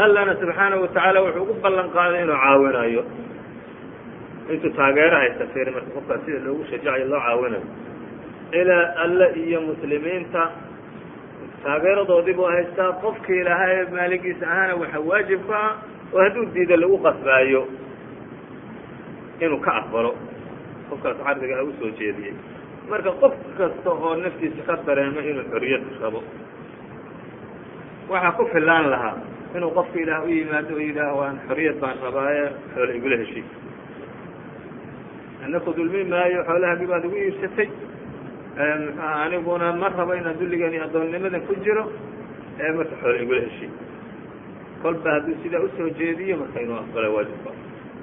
Allana subxaanahu watacaala wuxuu ugu ballan qaaday inuu caawinayo. Intuu taageero haysta fiiri marka qofkaas sida loogu shajacayo loo caawinayo. Ilaa alle iyo muslimiinta taageeradoodii buu haystaa qofkii lahaa ee maaligiisa ahaana waxaa waajib ku ah oo hadduu diida lagu qasbaayo inuu ka aqbalo. Qofkaas cardiga ah u soo jeediyey marka qof kasta oo naftiisa ka dareemo inuu xoriyad rabo waxaa ku filaan lahaa inuu qofka ilaah u yimaado oo yidhaaho waan xoriyad baan rabaaye xoole igula heshiy ana ku dulmi maayo xoolahagi baad igu iibsatay mxuha aniguna ma rabo inaan dulligan iyo addoonnimadan ku jiro ee marka xoole igula heshiy kolba hadduu sidaa u soo jeediyo marka inuu aqbala waajibka.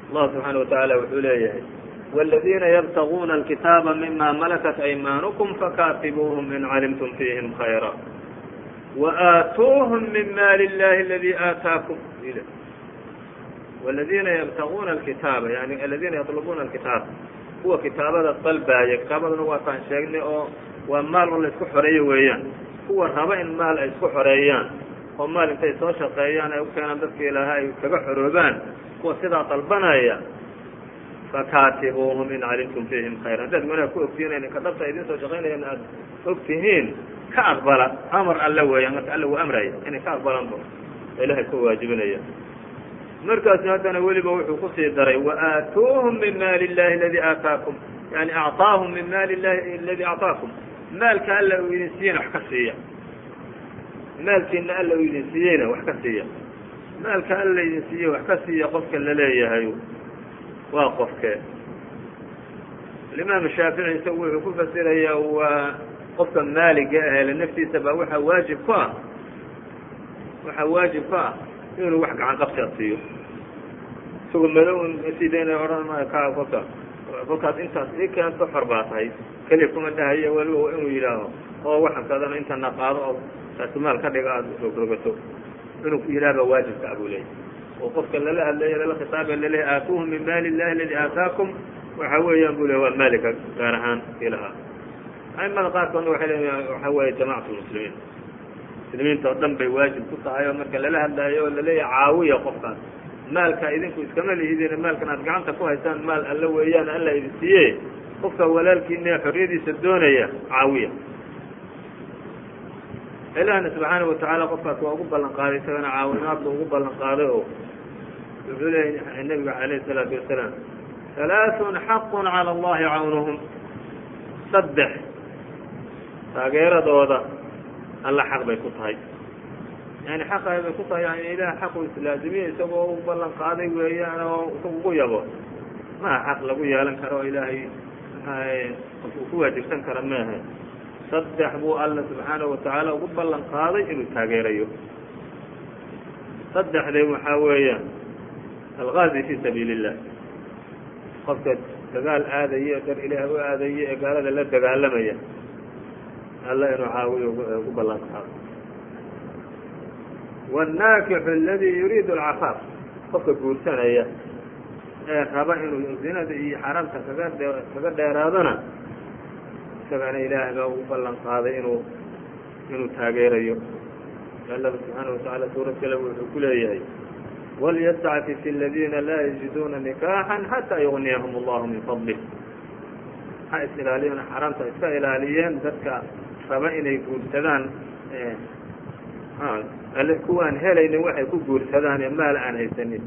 Allah subxaana watacaala wuxuu leeyahay والذيina ybتغوna الkتاaبa مima ملكت أيmاaنكم فkاtiبوهم in عaلمتم فيهiم خيرا وآتوهم من mاl اللhi الذي آtاaكم والذيina ybتغوna الkتاaبa yani الذيina يطلبوna الkتاaب kuwa kitaabada dalbaaya kitaabadana waataan sheegnay oo waa maal oo la isku xoreeyo weeyaan kuwa raba in maal ay isku xoreeyaan oo maal intay soo shaqeeyaan ay u keenaan dadka ilaaha ay kaga xoroobaan kuwa sidaa dalbanaya fakaatibuuhum in calimtum fiihim khayra haddaad wanaag ku ogtihiin ininka dhabta idin soo shaqaynayaan aad og tihiin ka aqbala amar alle weeyaan marka alle wuu amraya inay ka aqbalaan bo ilahay ku waajibinaya. Markaasu haddana weliba wuxuu ku sii daray waaatuuhum min maali illahi aladi aataakum. Yani acطaahum min maali illahi aladi acطaakum maalka alla uu idin siiyeyna wax ka siiya. Maalkiina alla uu idin siiyeyna wax ka siiya. Maalka alla idin siiye wax ka siiya qofka la leeyahay waa qofkee alimaam shaafici isagu wuxuu ku fasirayaa waa qofka maaliga ahele naftiisa baa waxaa waajib ku ah. Waxaa waajib ka ah inuu wax gacan qabsiad siiyo. Isagoo madow sida inay odhan maayo ka kolka kolkaad intaas ii keento xor baa tahay. Keliya kuma dhahayo weliba waa inuu yidhaaho oo waxankadana intana qaado oo raasimaal ka dhiga aada rogrogato inuu yidhaah baa waajibka ah buu leeyahy oo qofka lala hadlayo lala khitaabay laleeyahy aatuuhum min maali illahi aladi aataakum waxa weeyaan buu leey waa maalika gaar ahaan ilahaa aimada qaarkoodna waxay leeyihiin waxa weeye jamacatu muslimiin. Muslimiinta oo dhan bay waajib ku tahay oo marka lala hadlaayo oo la leeyahay caawiya qofkaas maalka idinku iskama lihidin maalkan aad gacanta ku haysaan maal alla weeyaan alla idin siiye qofka walaalkiina xorriyadiisa doonaya caawiya ilaahna subxaanahu watacaala qofkaas waa ugu ballan qaaday isagana caawinaad ba ugu ballan qaaday oo wuxuu leeyahy nabiga calayhi isalaatu wasalaam halaaثun xaqun cala allahi cawnuhum. Saddex taageeradooda alla xaq bay ku tahay. Yani xaqay bay ku tahay yani ilaah xaqu islaazimiye isagoo u ballan qaaday weeyaan oo isaga ugu yabo. Maha xaq lagu yeelan karo ilaahay qofku ku waajibsan kara maaha saddex buu alla subxaanahu watacaala ugu ballan qaaday inuu taageerayo. Saddexdee waxaa weeyaan algaazi fi sabiili illah qofka dagaal aadaya dar ilaah u aadaya ee gaalada la dagaalamaya alla inuu caawiyo ugu ballan qaado wاnnaakixu aladi yuriidu alcafaaf qofka guursanaya ee raba inuu zinada iyo xaramta kaga kaga dheeraadona dabcna ilaahay baa ugu ballan qaaday inuu inuu taageerayo. Allaba subxaana watacaala suurad kale wuxuu ku leeyahay walyastacfif aladiina laa yajiduuna nikaaxan xataa yugniyahum allahu min fadlih ha is ilaaliyana xaaraamta iska ilaaliyeen dadka raba inay guursadaan alle kuwaan helaynin waxay ku guursadaan ee maal aan haysanin.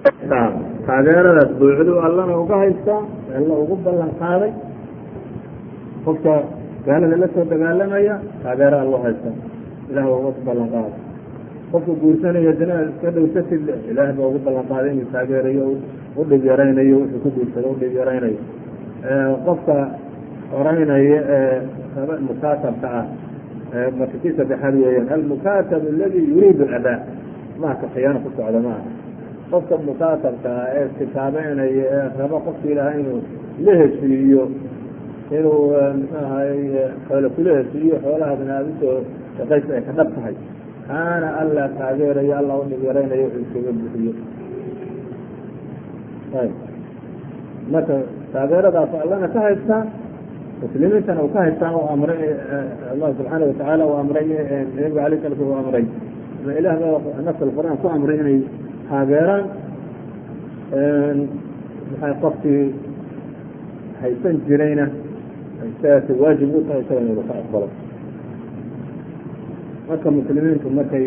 Taageeradaas buucdu allana uga haystaa alla ugu ballan qaaday. Qofka gaalada la soo dagaalamaya taageero allo haysta ilaah baa uga ballan qaaday qofka guursanaya dinaad iska dhowsatid ilaah baa ugu ballan qaaday inuu taageerayo u dhib yaraynayo wuxuu ku guursado u dhib yaraynayo qofka oraynaya ee mukaatabka ah marka kii saddexaad weeyaan almukaatab aladi yuriidu adaa maaka khiyaano ku socda maaha qofka mukaatabka ah ee kitaabeynaya ee raba qofka ilaah inuu la heshiiyo inuu muxuu ahay xoolo kula heshiiyo xoolahaasna aada u soo shaqaysa ay ka dhab tahay. Kaana alla taageerayo alla u dhib yaraynayo wuxuu iskaga bixiyo marka taageeradaas allana ka haystaa muslimiintana uu ka haystaa u amray allah subxaana watacaala uu amray nabiga alay sala u amray. Ama ilah baa nafs alqur'aan ku amray inay taageeraan maxay qofkii haysan jirayna isaasi waajib u tahay isaga inuu ka aqbalo marka muslimiintu markay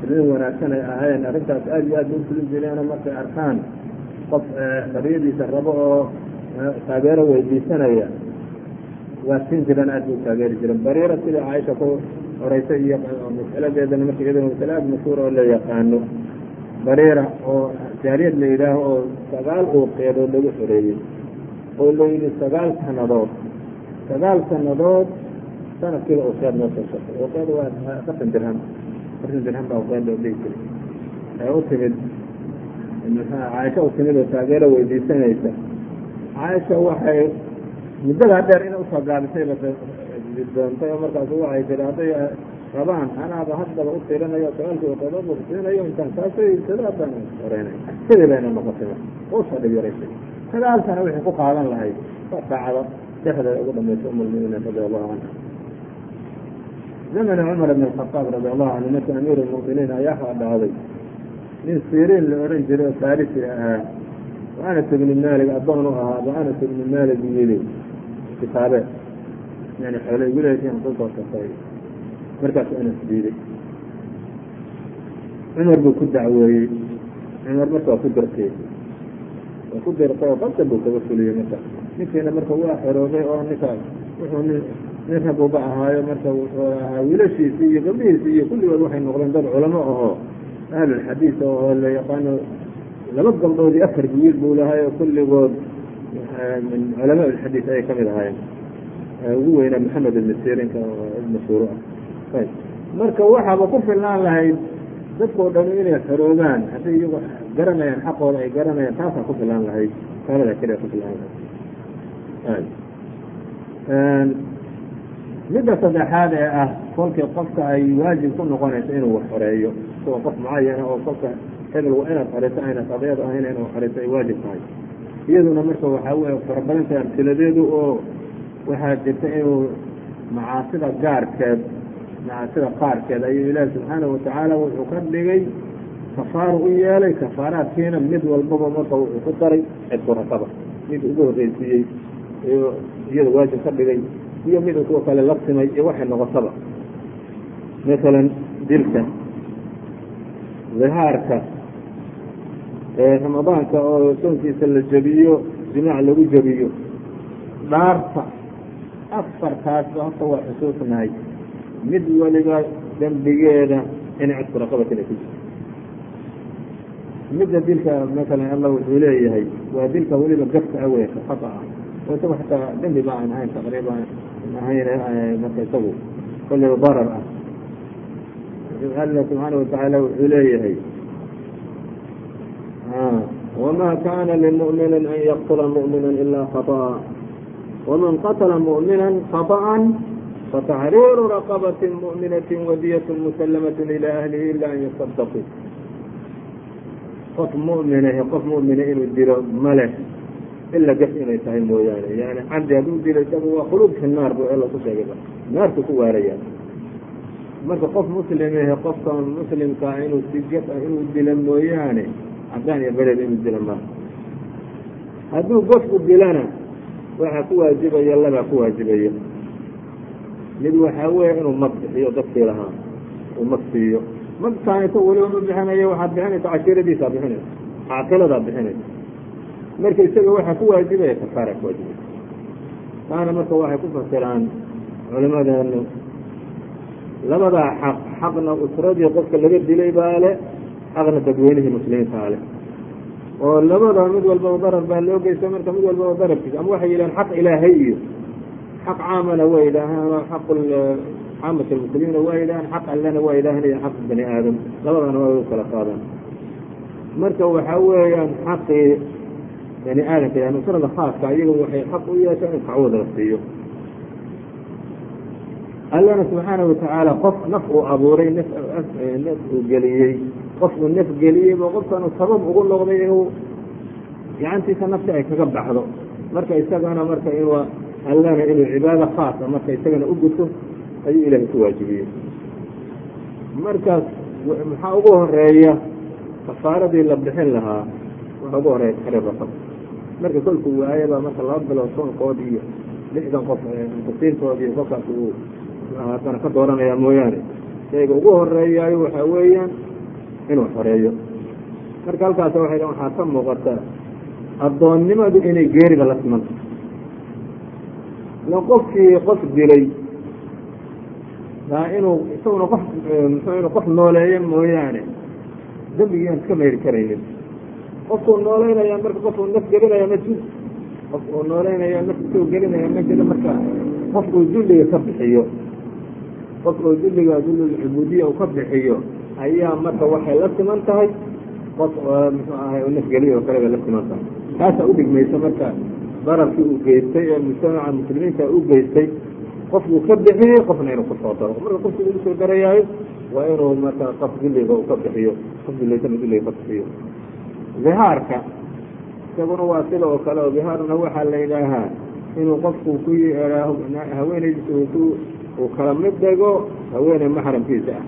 muslimiin wanaagsan ay ahayn arrintaas aad iyo aad ba ufulin jireenoo markay arkaan qof xoriyadiisa rabo oo taageero weydiisanaya waa sin jireen aad bu taageeri jireen bariira sida caaisha ku horeysay iyo masaladeedana marka iyadana masale aad mashhuur oo la yaqaano bariira oo jaariyad la yidhaaho oo sagaal uuqeedoo lagu xoreeyey oo la yidhi sagaal sanadood sagaal sanadood sanadkiiba uuqeed noo soo shartay uuqeed waa afartan dirham. Afartan dirham baa uuqeed loo dhihi jiray. Ee u timid caaisha u timid oo taageero weydiisanaysa. Caaisha waxay muddadaa dheer ina u soo gaabisay doontay oo markaasu waxay tiri hadday rabaan anaaba haddaba u tirinayo sagaalkii uqeedood u siinayo intaan haddaan horeynay sidii bayna noqotay. Usoo dhib yaraysay sagaal sana wixii ku qaadan lahayd saacado dhexdeeda ugu dhamaysay umulmuminiin radi allahu canha zamani cumar ibn alkhataab radi allahu canhu markii amiir lmu'miniin ayaa waxaa dhacday nin siriin la odhan jiray oo farisi ahaa anas ibni malig addoon u ahaa ba anas ibni malig yidhi kitaabe yani xoole igu leesiin ku soo shaqeey markaasu anas diiday cumar buu ku dacweeyey cumar marka waa ku dirtay waa ku dirtay oo buu kaga fuliyey marka ninkiina marka waa xoroobay oo ninkaas wuxuu nin nin rabuba ahaayo marka wuxuu ahaa wiilashiisii iyo gabdhihiisii iyo kulligood waxay noqdeen dad culamo ahoo ahlulxadiid oo la yaqaano laba gabdhood iyo afar wiil buu lahay oo kulligood culamaa ulxadiid ayay ka mid ahaayeen. Ugu weynaa maxamed ibn sirinka mashhuur ah. Ayb. Marka waxaaba ku filnaan lahayd dadkao dhan inay xoroobaan hadday iyagu garanayaan xaqooda ay garanayaan taasaa ku filaan lahayd. Kaalada keliya ku filaan lahayd midda saddexaad ee ah kolkii qofka ay waajib ku noqonayso inuu wax xoreeyo isagoo qof mucayana oo kolka hebel waa inaad xoreyso ayna qadiyad ahayn inuu xoreyso ay waajib tahay. Iyaduna marka waxaa weye farabadanta amsiladeedu oo waxaa jirta inuu macaasida gaarkeed macaasida qaarkeed ayuu ilaahi subxaanahu watacaala wuxuu ka dhigay kafaaru u yeelay kafaaraadkiina mid walbaba marka wuxuu ku daray cidku rakaba mid ugu horreysiiyey iyada waajib ka dhigay iyo mid kuwa kale la simay iyo waxay noqotaba. Masalan dilka dihaarka ramadaanka oo soonkiisa la jebiyo jimaac lagu jebiyo dhaarta afartaasba horta waa xusuusnahay mid waliba dembigeeda inay cidku raqabatin ay ku jirto midda dilka masalan allah wuxuu leeyahay waa dilka weliba gafka aweynka khata ah oo isagu xataa dembi ba aan ahayn taqriiban ahayn marka isagu kolley darar ah alla subxaana watacaala wuxuu leeyahay wma kana limuؤmini an yaqtula muؤmina ila khaطأa wman qatla muؤmina khaطأa fataxriiru raqabaة muؤminaة wadiyaة muslamaة ilى ahlihi ila an yصdquu qof mu'minahe qof mu'mina inuu dilo ila gaf inay tahay mooyaane. Yani cabdi hadduu dilo isaga waa khuluud fi naar bu alla ku sheegayba naartu ku waaraya marka qof muslimahe qofka muslimkaa inuu si gaf ah inuu dilo mooyaane cadaan iyo bereed inuu dilo ma hadduu gofku dilana waxaa ku waajibaya labaa ku waajibaya. Mid waxaa weeye inuu mag bixiyo dadkii lahaa uu mag siiyo. Magtaan isa weliba ma bixinayo waxaad bixinaysa cashiiradiisaa bixinaysa caaqiladaa bixinaysa marka isaga waxaa ku waajibaya kafaara ku waajibaya taana marka waxay ku fasiraan culimadeenu labadaa xaq xaqna usradii qofka laga dilay baa le xaqna dadweynihii muslimiintaa leh oo labada mid walbaba darar baa loo geysta marka mid walbaba dararkiisa ama waxay yidhahaan xaq ilaahay iyo xaq caamana waa yidhaahaan xaq caamat lmuslimiina waa yidhahaan xaq allena waa yidhaahan iyo xaq bani aadam. Labadana waa u kala qaadaan. Marka waxaa weeyaan xaqii bani aadamka usrada khaaska iyaga waxay xaq u yeeshaan in kacwada la siiyo. Allana subxaana watacaala qof naf uu abuuray naf uu geliyey qof uu naf geliyey ba qofkanu sabab ugu noqday inuu gacantiisa nafsi ay kaga baxdo. Marka isagana marka in allana inuu cibaado khaasa marka isagana u guto ayuu ilaahay ku waajibiyey. Markaas maxaa ugu horreeya kafaaradii la bixin lahaa waxaa ugu horreeya taxriir raqab marka kolkuu waayaba marka laba bilood soonkood iyo lixdan qof tasiintood iyo kolkaas uu haddana ka dooranaya mooyaane. Shayga ugu horeeyaayo waxaa weeyaan inuu xoreeyo. Marka halkaas dhan waxaa ka muuqata addoonnimadu inay geerida la simanta la qofkii qof dilay aa inuu isaguna qof muxuu inu qof nooleeyo mooyaane dembigiiaan iska mayri karaynin qofkuu nooleynaya marka qofkuu naf gelinaya ma jiro qofkuu nooleynaya naf isagoo gelinaya ma jiro marka. Qofkuu dulliga ka bixiyo. Qofkuu dulliga dulilcubuudiya uu ka bixiyo ayaa marka waxay la siman tahay. Qof muxuu ahay nafgeliyo oo kale bay la siman tahay. Taasaa udhigmaysa marka dararkii uu geystay ee mujtamaca muslimiinta u geystay. Qofkuu ka bixiyey qofna inuu ku soo daro. Marka qofkii lagu soo darayaayo waa inuu marka qof dulliga uu ka bixiyo. Qof dullaysana dulliga ka bixiyo dihaarka isaguna waa sida oo kale oo dihaarna waxaa la yidhaahaa inuu qofku ku haweenaydiisa uu kala mid dhigo haweeney maxramkiisa ah.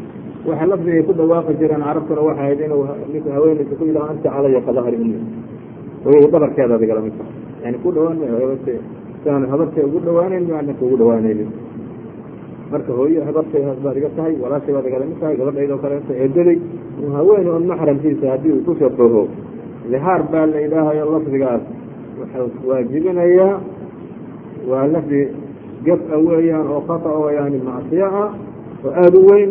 Waxa lafdigay ku dhawaaqi jireen carabtuna waxa ahayd inuu ninku haweenaysa ku yidhaha anta calaya ka dahri ummi hooyada dhabarkeeda adigala mid tahay yani ku dhawaan siaan habartay ugu dhawaaneyn maa ninka ugu dhawaanaynin marka hooye habartay baad iga tahay walaashay baad igala mid tahay gabadhaydoo kaleeto eedaday haweene un maxramkiisa haddii uu ku shabaho dihaar baa la yidhaahayo lafdigaas. Waxau waajibinayaa waa lafdi gaf-a weeyaan oo khata oo yani macsiyo ah oo aada u weyn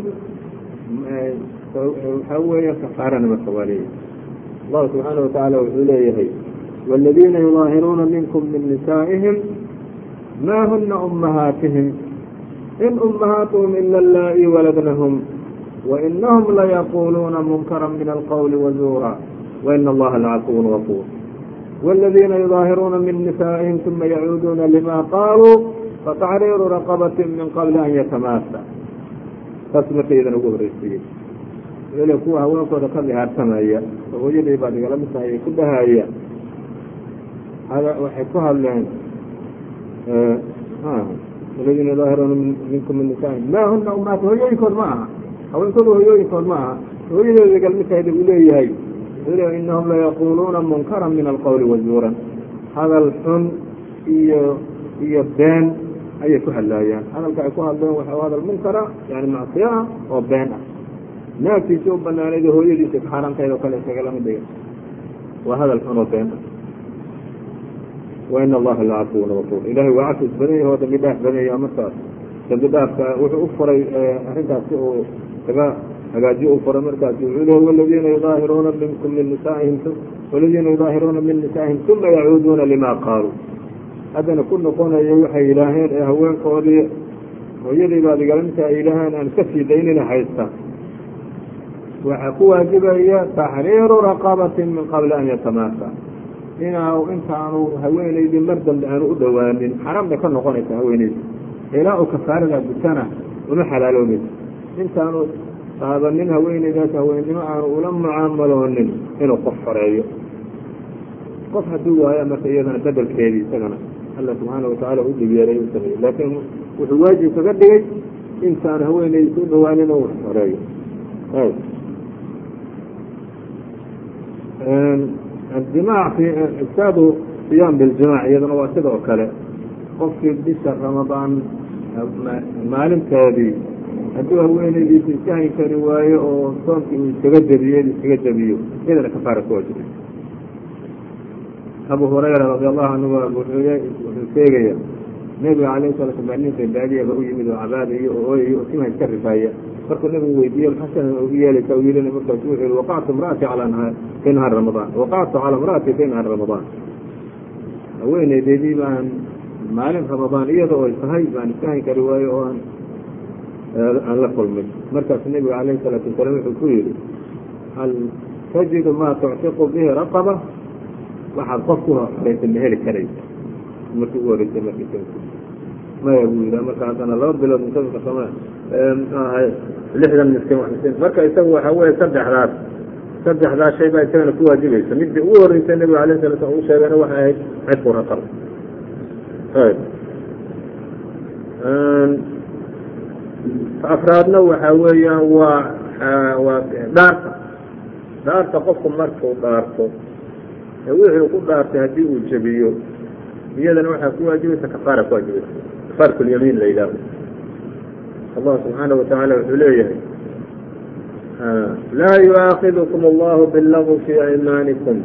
waxaa weeya kafaarana marka waa leeyahay. Allahu subxaana watacaala wuxuu leeyahay wاladiina yudaahiruuna minkum min nisaa'ihim ma huna ummahaatihim? In ummahaatuhum ila allaa'i waladnahum wainahum layaquuluuna munkara min alqowli wazuura waina allaha lacafuwun gafuur wاladiina yudaahiruuna min nisaa'ihim uma yacuuduuna lima qaaluu fataxriiru raqabati min qabli an yatamaasa taas marka iyadan ugu horreysiiyey l kuwa haweenkooda ka lihaarsamaya oo hooyadii baad igala mid tahay ay ku dhahaya waxay ku hadleen aladiina yudaahiruuna minkum min nisaa'ihim maa huna umaat hooyooyinkood ma aha haweenkooda hooyooyinkood ma aha hooyadeeda igala mid tahay uu leeyahay inahum layaquuluuna munkara min alqowli wazuuran. Hadal xun iyo iyo been ayay ku hadlaayaan. Hadalka ay ku hadleen waxa hadal munkara yani macsiyo ah oo been ah. Naagtiisa u banaanayd hooyadiisa xaaraantayd oo kale isagala mid dhiga waa hadal xun oo been ah. Waina allaha lacafuwun gafuur ilahay waa cafis badan yahi oo dambi dhaaf badan yaha markaas dambi dhaafka wuxuu u furay arrintaas si uu kaga hagaajiyo u furay markaas wuxuu yudaahiruuna minkum min nisaa'ihim waladiina yudaahiruuna min nisaa'ihim uma yacuuduuna lima qaaluu haddana ku noqonayo waxay yidhaaheen ee haweenkoodii hooyadii baad igalamidta ay yidhaaheen aan iska sii daynina haysta. Waxaa ku waajibaya taxriiru raqabatin min qabli an yatamaasa inaa intaanu haweenaydii mar dambe aanu u dhowaanin bay ka noqonaysa haweenaydi ilaa uu kafaaradaa gutana uma xalaaloobaysa intaanu ahaaba nin haweeneydaas haweennimo aanu ula mucaamaloonin inuu qof fareeyo qof hadduu waayo marka iyadana bedelkeedii isagana alla subxaana watacaala u dhigeeray u sameeyey laakiin wuxuu waajib kaga dhigay intaan haweeneyda ku dhawaanin oo wax xoreeyo jimaac ifsaadu siyaam biljimaac iyadana waa sidoo kale qofkii bisha ramadaan maalinteedii hadduu haweenaydiisa iska hayn kari waayo oo soomkii uu iskaga jebiyo iskaga jebiyo iyadana kafaara ku waajibay abu hurayra radi allahu canhu wuxuu sheegaya nebiga alayh salatu slam ninka baadiyaba u yimid oo cabaadayo oo ooyayo oo timaha iska rifaaya. Markuu nabigu weydiiye maxasan ugu yeelaysa yidhi markaasu wuxuu yihi waqactu imra'ati calaa fi nahaari ramadaan. Waqactu calaa imra'ati fi nahaari ramadaan. Haweeneydeedii baan maalin ramadaan iyada oo tahay baan iska hayn kari waayo oo aan aan la kulmin. Markaasu nebiga alayhi salaatu wasalaam wuxuu ku yidhi hal tajidu maa tuctiqu bihi raqaba? Waxaad qof ku horeysa ma heli karaysa markii ugu horeysay markii maya buu yidhi marka haddana laba bilood musafiqa mxuu ahay lixdan miskiin wax miskiin marka isagu waxa weeye saddexdaas saddexdaas shay baa isagana ku waajibaysa midii ugu horreysay nebiga alayh sala slam uu sheegayna waxay ahayd cidku raqab. Ayb afraadna waxa weeyaan waa ah, waa dhaarta dhaarta qofku markuu dhaarto wixii ku dhaartay haddii uu jebiyo iyadana waxaa ku waajibaysa kafaara ku waajibaysa. Kafaarkulyamiin la yidhaaho allah subxaana watacaala wuxuu leeyahay ah, laa yuaakidukum allahu biاllagu fii aymaanikum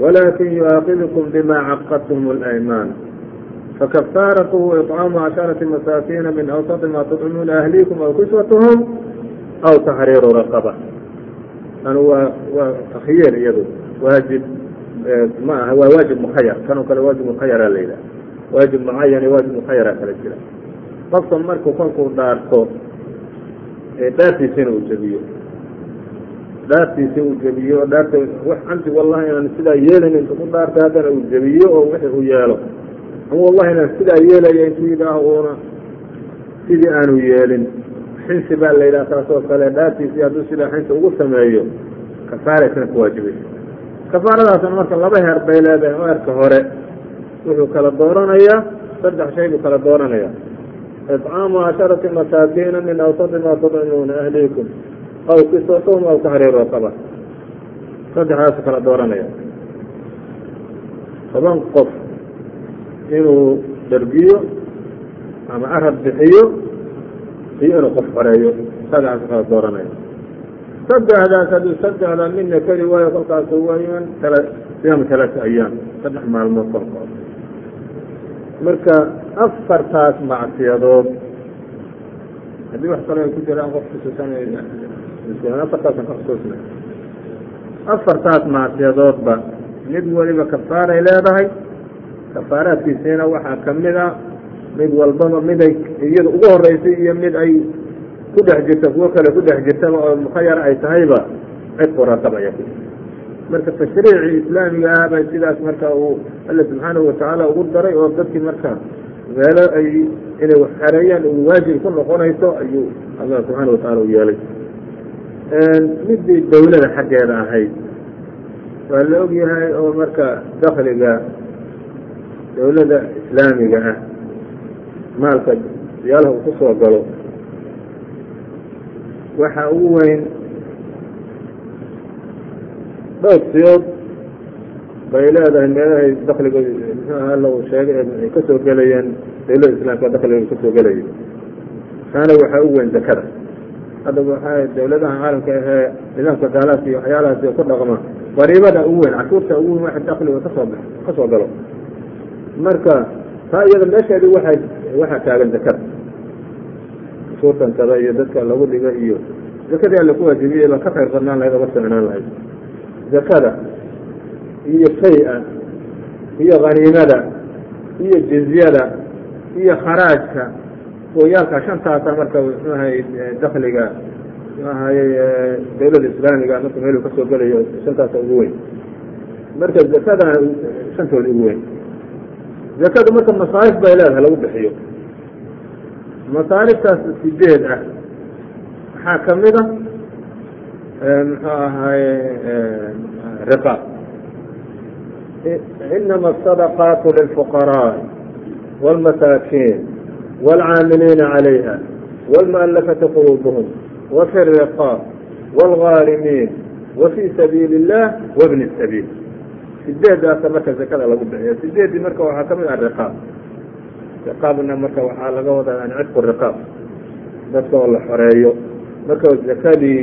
walaakin yuaakidukum bima caqadtum اlaymaan casharati masaakiina min awsati ma tudcimuuna ahliikum aw kiswatuhum aw taxriiru raqaba anu waa waa takhyiir iyadu waajib ma aha waa waajib mukhayar kanoo kale mukhayara la yidhaha waajib mucayan iyo waajib mukhayara kala jira qofka markuu kolkuu dhaarto dhaartiisina uu jebiyo dhaartiisi uu jebiyo oo dhaarta wax camdi wallahi inaan sidaa yeelayn intu ku dhaartay haddana uu jebiyo oo wixii uu yeelo ama wallahi sidaa yeelaya intuu uuna sidii aanu yeelin. Xinsi baa la yidhaha taas oo kale dhaartiisii hadduu sidaa xinsi ugu sameeyo kafaaraysna ku waajibaysa kafaaradaasna marka laba heer bay leedahay oo erka hore. Wuxuu kala dooranayaa saddex shay buu kala dooranaya iطcaamu casharati masaakiina min awsati ma tudcimuuna ahliikum. Aw kiswatuhum aw taxriiru raqaba. Saddexdaasu kala dooranaya toban qof inuu dhergiyo ama arab bixiyo iyo inuu qof xoreeyo saddexdaasu kala dooranaya saddexdaas hadduu saddexda midna keli waayo kolkaasu wayaan siyaam talaata ayaam saddex maalmood kolkood marka afartaas macsiyadood haddii wax kale ay ku jiraan qof kusuusaaafartaasan ka xusuusna afartaas macsiyadoodba mid waliba kafaaray leedahay kafaaraadkiisiina waxaa ka mid a mid walbaba mid ay iyada ugu horeysay iyo mid ay ku dhex jirta kuwo kale ku dhex jirtaba oo mukhayar ay tahayba ayaa ku marka tashriicii islaamiga ah bay sidaas marka uu alla subxaanahu watacaala ugu daray oo dadkii marka meelo ay inay wax xareeyaan uu waajib ku noqonayso ayuu allah subxaana watacaala u yeelay. Midii dawlada xaggeeda ahayd waa la og yahay oo marka dakliga dawladda islaamiga ah. Maalka yaalaha uu ku soo galo. Waxa ugu weyn dhowr siyood bay leedahay meelahay dakliga muxuaha alla uu sheegay ay ka soo gelayeen dawladda islaamka dakliga ka soo gelaya taana waxaa ugu weyn zakada hadda waxaa dawladaha caalamka ahee nidaamka gaalaadka iyo waxyaalahaas ku dhaqma dariibada ugu weyn cashuurta ugu weyn waxa dakliga ka soo ka soo galo marka taa iyada meesheedi waxa waxaa taagan zakada cashuurtankada iyo dadka lagu dhiga iyo zakadii alla ku waajibiyey baa ka khayr badnaan lahayd oo ka ficnaan lahayd. Zakada iyo shay-a iyo khaniimada iyo jizyada iyo kharaajka ooyaalka shantaasa marka muxuu ahay dakliga muxuu ahaye dawladda islaamiga marka meeluu ka soo gelayo shantaasa ugu weyn. Marka zakadana shantooda ugu weyn zakadu marka masaarif bay leedahay lagu bixiyo masaariftaas sideed ah waxaa kamid a muxuu ahaye riqaab inama asadaqaatu lilfuqaraaءi wاlmasaakiin wاlcaamiliina calayha wاlmu'alafati quluubuhum wafi الriqaab wاlghaarimiin wafii sabiili الlah wabni الsabiil sideedaasa marka zakada lagu bixiyo. Sideeddii marka waxaa ka mid ah riqaab. Riqaabna marka waxaa laga wadaa an cidku riqaab dadka oo la xoreeyo. Marka zakadii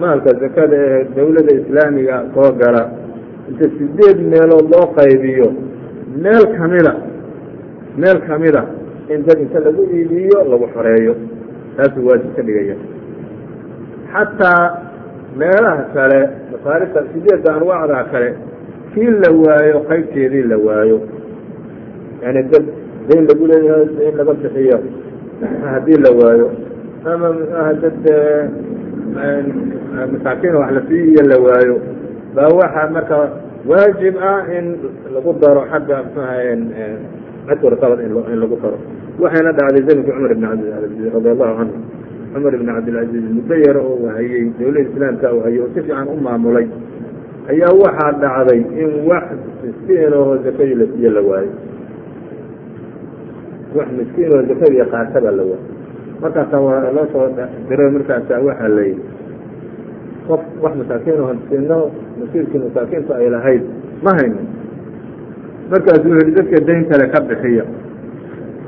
maalka zakada ee dawladda islaamiga soo gala inta sideed meelood loo qaybiyo meel kamida meel kamida in dad inta lagu iibiyo lagu xoreeyo. Taasuu waajib ka dhigaya xataa meelaha kale masaarifta sideedda anwaacdaa kale kii la waayo qaybteedii la waayo. Yani dad dayn lagu leeyahay in laga bixiyo haddii la waayo. Ama mxuaha dad masaakiin wax la siiyo la waayo. Baa waxaa marka waajib ah in lagu daro xagga mxuaha cidku raqabad in lagu daro. Waxayna dhacday zamanki cumar ibn cabdilcaziz radi allahu canhu cumar ibn cabdilcaziz muddo yar oo hayey dawlada islaamka uu hayay oo si fiican u maamulay ayaa waxaa dhacday in wax miskiin oo zakadii la siiyo la waayo wax miskiin oo zakadii qaataba la waayo markaasaa waa loo soo diray markaasaa waxaa layidhi qof wax masaakiin oo siino masiirkii masaakiintu ay lahayd ma hayno markaasuu yihi dadka dayn kale ka bixiya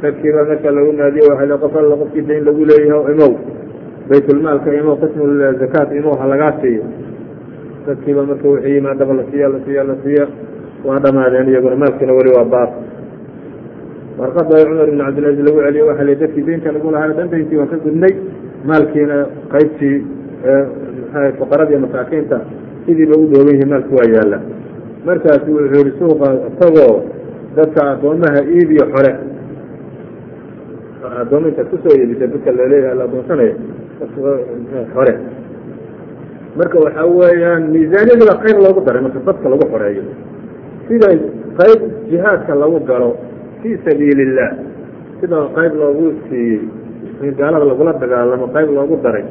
dadkiiba marka lagu naadiye waa qof alla qofkii dayn lagu leeyahay imow. Baytulmaalka imow qismu zakaat imow ha lagaa siiyo. Dadkiiba marka wixii yimaadaba la siiya la siiya la siiya waa dhamaadeen iyaguna maalkiina weli waa baas. Warqada cumar ibn cabdilaziz lagu celiyo waxa li dadkii daynta lagu lahaa dhan dayntii waan ka gudnay. Maalkiina qaybtii maxaa fuqarada iyo masaakiinta sidiiba u dhooban yihiin maalki waa yaalla. Markaasu wuxuu yihi suuqa isagoo dadka addoomaha iibiyo xore addooma intaad ku soo iibisa dadka la leeyahay la adoonsanayo xore marka waxa weeyaan miisaaniyadiiba qayb loogu daray marka dadka lagu xoreeyo. Sida qayb jihaadka lagu galo fii sabiili illah sida qayb loogu siiyey in gaalada lagula dagaalamo qayb loogu daray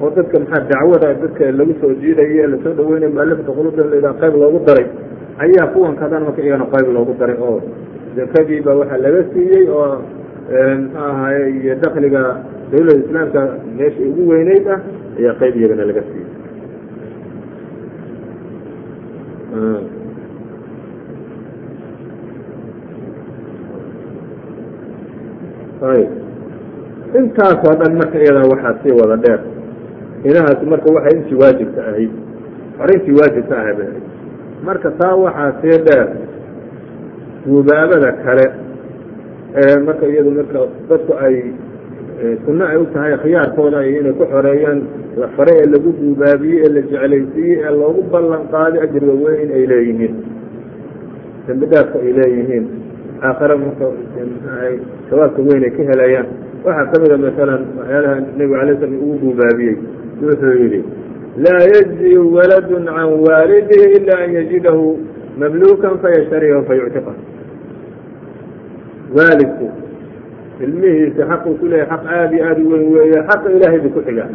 oo dadka maxaa dacwada dadka lagu soo jiidayo la soo dhaweynayo mualafata quluubta la qayb loogu daray ayaa kuwan kadan marka iyagana qayb loogu daray. Oo zakadiiba waxaa laga siiyey oo muxuu ahaye iyo dakliga dawladda islaamka meesha ugu weyneyd ah ayaa qayb iyagana laga siiyey. Ayb intaasoo dhan marka iyadaa waxaa sii wada dheer. Inahaas marka waxay intii waajibka ahayd. Xorintii waajibka ahayd. Marka taa waxaa sii dheer. Guubaabada kale marka iyadu marka dadku ay sunno ay u tahay khiyaarkooda ay inay ku xoreeyaan la fare ee lagu guubaabiyey ee la jeclaysiiyey ee loogu ballan qaaday ajriga weyn ay leeyihiin. Dambi ay leeyihiin. Aakhare marka sawaabka weyn ay ka helayaan. Waxaa ka mida masalan waxyaalaha nebigu alay slam ugu guubaabiyey. Wuxuu yidhi laa yajzi waladu can waalidihi ila an yajidahu mamlukan fayashtariyahu fayuctiqa waalidku ilmihiisa xaquu ku leeyahay xaq aada iyo aada u weyn weeye xaqa ilaahay buu ku xigaa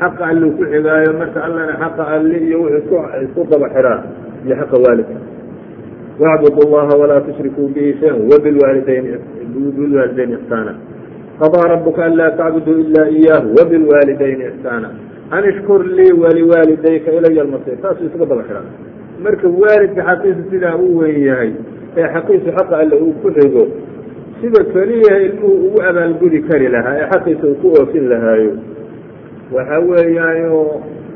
xaqa alluu ku xigaayo marka allana xaqa alli iyo wuxuu isku daba xiraa iyo xaqa waalidka wacbud allaha walaa tushrikuu bihi shayan wabilwaalidayn bilwaalidayn ixsaana qadaa rabuka anlaa tacbuduu ila iyaahu wabilwaalidayn ixsaana an ishkur lii waliwaalidayka ilaya almasir taasuu isuga daba xiraa marka waalidka xaqiisu sidaa u weyn yahay ee xaqiisu xaqa alle uu ku xigo sida keliya ilmuhu ugu abaalgudi kari lahaa ee xaqiisa uu ku oofin lahaayo. Waxa weeyaan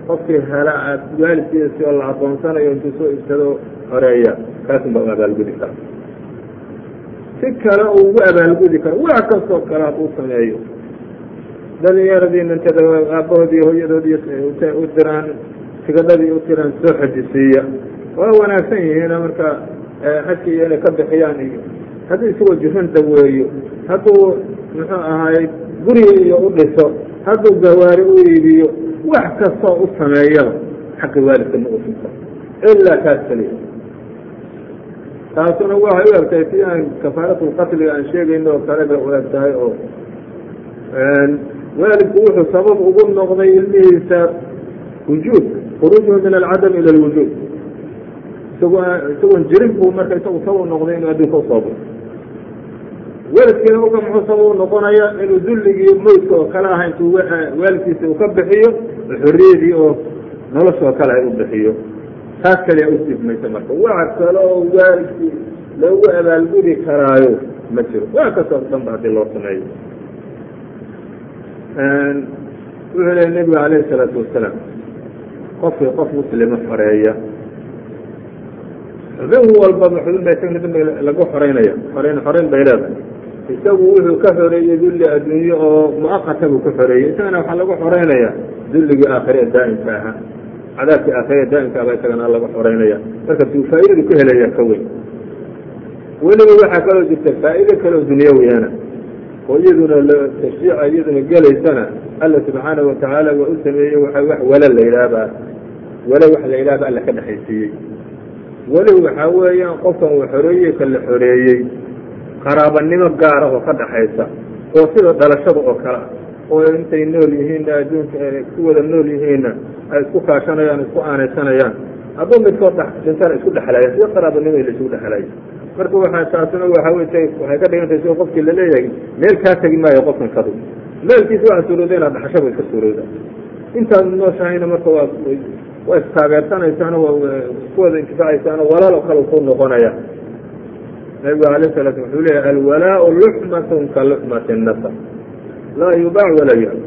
qofkii hela waalidkiisi oo la adoonsanayo intuu soo ibsado horreeya kaasun baa u abaalgudi kara si kale uu ugu abaalgudi karo wax kastoo kale hadduu sameeyo. Dhalinyaradiina intada aabbahoodii hooyadoodii u diraan tigadhadii u tiraan soo xajisiiya. Waa wanaagsan yihiin marka xajka inay ka bixiyaan iyo hadduu isagoo jiran daweeyo hadduu muxuu ahaay guriga iyo u dhiso hadduu gawaari u iibiyo wax kastoo u sameeyaba xaqi waalidka ma ufinta ilaa kaas keliya taasuna waxay u egtahay si aan kafaaratlqatliga aan sheegayno oo kale bay u eg tahay oo waalidku wuxuu sabab ugu noqday ilmihiisa wujuud khuruujuhu min alcadam ila alwujuud isagoo isagoon jirin buu marka isagu sabab noqday inuu adduunka u soo baxo waalidkiina uga muxuu sabab u noqonaya inuu dulligii mawdka oo kale aha intuu waalidkiisa uu ka bixiyo xorriyadii oo noloshoo kale ay u bixiyo. Taas kaliya u sibmaysa marka. Wax kale oo waalidkii loogu abaalgudi karaayo ma jiro. Waa ka soo dhanba haddii loo sameeyo. Wuxuu lehy nebigu alayh isalaatu wasalaam qofkii qof muslima xoreeya xubin walbaba xubin ba isagna dambiga lagu xoreynaya xoreyn xoreyn bay leedahay. Isagu wuxuu ka xoreeyey dulli adduunye oo muaqata buu ka xoreeyey isagana waxaa lagu xoreynaya dulligii aakhire ee daa'imka ahaa. Cadaabkii aakhire ee daa'imka aba isagana lagu xoreynaya marka duu faa'iidadu ka helaya ka weyn. Weliba waxaa kaloo jirta faa'iido kale oo dunyawiyana oo iyaduna tashriica iyaduna gelaysana alla subxaanahu watacaala waa u sameeyey waa wax wala la yidhaahbaa wala wax la yidhahba alla ka dhexaysiiyey weli waxaa weeyaan qofkan uu xoreeyey ka la xoreeyey. Qaraabanimo gaara oo ka dhaxaysa oo sida dhalashada oo kale ah oo intay nool yihiinna adduunka ku wada nool yihiinna ay isku kaashanayaan isku aanaysanayaan. Hadduu midkood dhintana isku dhexlaya sida qaraabanimo la isugu dhexlaya marka waxaa taasuna waxa wey waxay ka dhigantahay sida qofkii la leeyahay meel kaa tegi maayo qofkan kadu meelkiisa waxaa suurooda inaad dhaxashaba iska suurooda intaad nooshahayna marka waa waa istaageersanaysaano waa kuwada intifacaysaano walaal oo kale ku noqonaya. Nabigu alayh salaa wuxuu leeyahy alwalaau luxmatun ka luxmati nasab. Laa yubaac walaa yuhab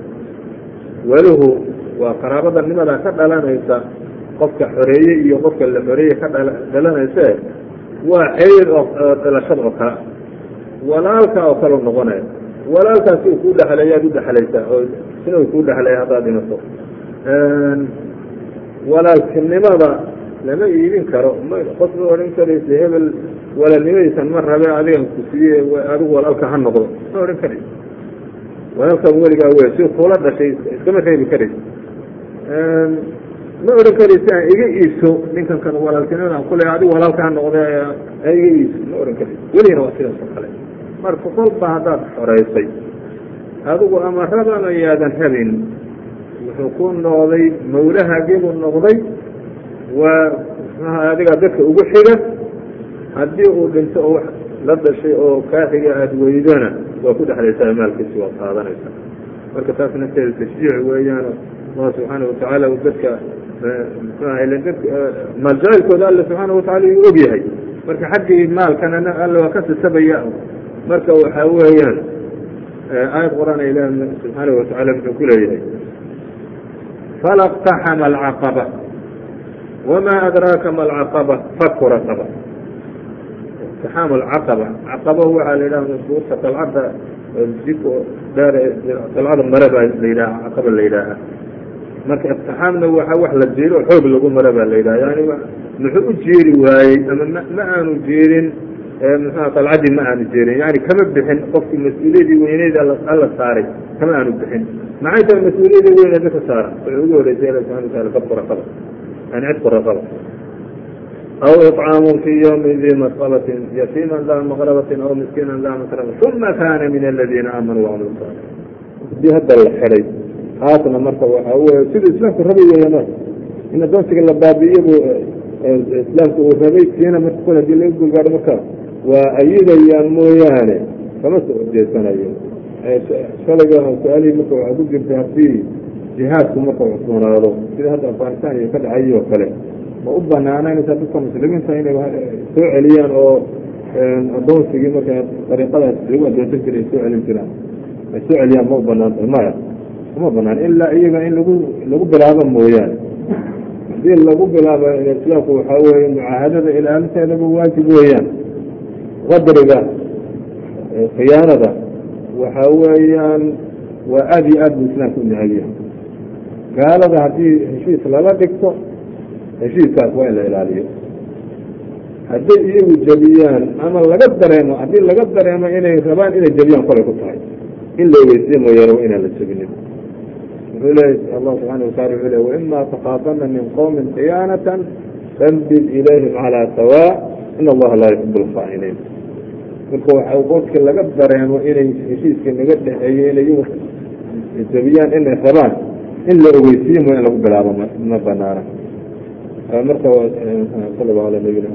waluhu waa qaraabadanimada ka dhalanaysa qofka xoreeye iyo qofka la xoreeye ka dhalanayse waa xiriir oo dhalashada oo kale. Walaalka oo kale noqonaya. Walaalkaasi uu kuu dhexlaya ad u dhexlaysaa oo sina uu kuu dhexlaya haddaad dhimato walaaltinimada lama iibin karo. Qof ma odhan karaysa hebel walaalnimadiisan ma rabe adigan ku siiye adigu walaalka ha noqdo. Ma odhan karaysa walaalkan weligaa wey si kuula dhashay iskama reebi karaysa ma odhan karaysa aan iga iibso ninkan kan walaaltinimadan kule adigu walaalka ha noqde iga iibso. Ma odhan karaysa weligana waa sidaas oo kale. Marka kolba haddaad xoreysay adigu ama raba ama yaadan rabin wuxuu ku noqday mawlahaagiibuu noqday waa mxuaha dadka ugu xiga. Haddii uu dhinto oo wax la dhashay oo kaa xiga aada weydana waa ku dhexlaysaa maalkiisi waad qaadanaysaa. Marka taas nafteeda tashjiic weeyaan allah subxaana watacaala uu dadka mxuaha ila dadka maaljacaylkooda alla subxaana watacala uu og yahay marka xaggii maalkana alla waa ka sisabaya marka waxaa weeyaan aayad qur'aan ilaah subxaana watacaala muxuu ku leeyahay falaqtaxama alcaqaba wma adraaka ma alcaqaba faku raqaba iqtixaamu alcaqaba caqaba waxaa la yidhaha buurta dalcadda jiko dheer dalcada mare baa la yidhaha caqaba la yidhaaha marka iqtixaamna waxa wax la jiiro xoog lagu mare baa la yidhaha yani muxuu u jiiri waayey ama ma aanu jiirin muxua qalcadii ma aanu jeerin yani kama bixin qofkii mas'uuliyadii weyneyd alla saaray. Kama aanu bixin. Maxay tahay mas'uuliyadii weyneed ka saaran waxay ugu horeysay alla subxana wataala kabku raqaba yani cidku raqaba aw iطcaamu fi ywmi di masqabatin yatiima daa maqrabatin aw miskiina daa masraba uma kana min aladiina aamanuu wacamilu saalix haddii hadda la xidhay haasna marka waxa wey siduu islaamku rabay weya marka in adoonsiga la baabi'iyo bu islaamku uu rabay kiina marka kol haddii laga gulgaadho marka waa ayidayaan mooyaane kama soo horjeesanayo shalayga su'aalihii marka waxaa ku jirtay haddii jihaadku marka cusboonaado sida hadda afghanistan iyo ka dhacay oo kale. Ma u banaanaynaysaa dadka muslimiinta inay soo celiyaan oo adoonsigii marka dariiqadaas lagu adoonsan jiray ay soo celin jiraan. Ay soo celiyaan ma u banaanta maya. Uma banaan ilaa iyaga in lagu lagu bilaabo mooyaane. Hadii lagu bilaabo islaamku waxaa weeye mucaahadada ilaalinteedaba waajib weeyaan qadriga khiyaanada waxa weeyaan waa aada iyo aad bu islaamku unahagiya gaalada haddii heshiis lala dhigto heshiiskaas waa in la ilaaliyo. Hadday iyagu jebiyaan ama laga dareemo haddii laga dareemo inay rabaan inay jebiyaan kolay ku tahay. In la ogeysiye mooyaane waa inaan la jebinin. Wuxuu leey allah subxana watala wuxuu le waima takhaafana min qowmin khiyaanatan fambid ilayhim calaa sawaa in allaha laa yuxib lkhaa'iniin marka waxa qofkii laga dareemo inay heshiiska naga dhexeeyo inay jebiyaan inay rabaan in la ogeysiye mooya in lagu bilaabo ma banaana. Marka sal ala nabiyina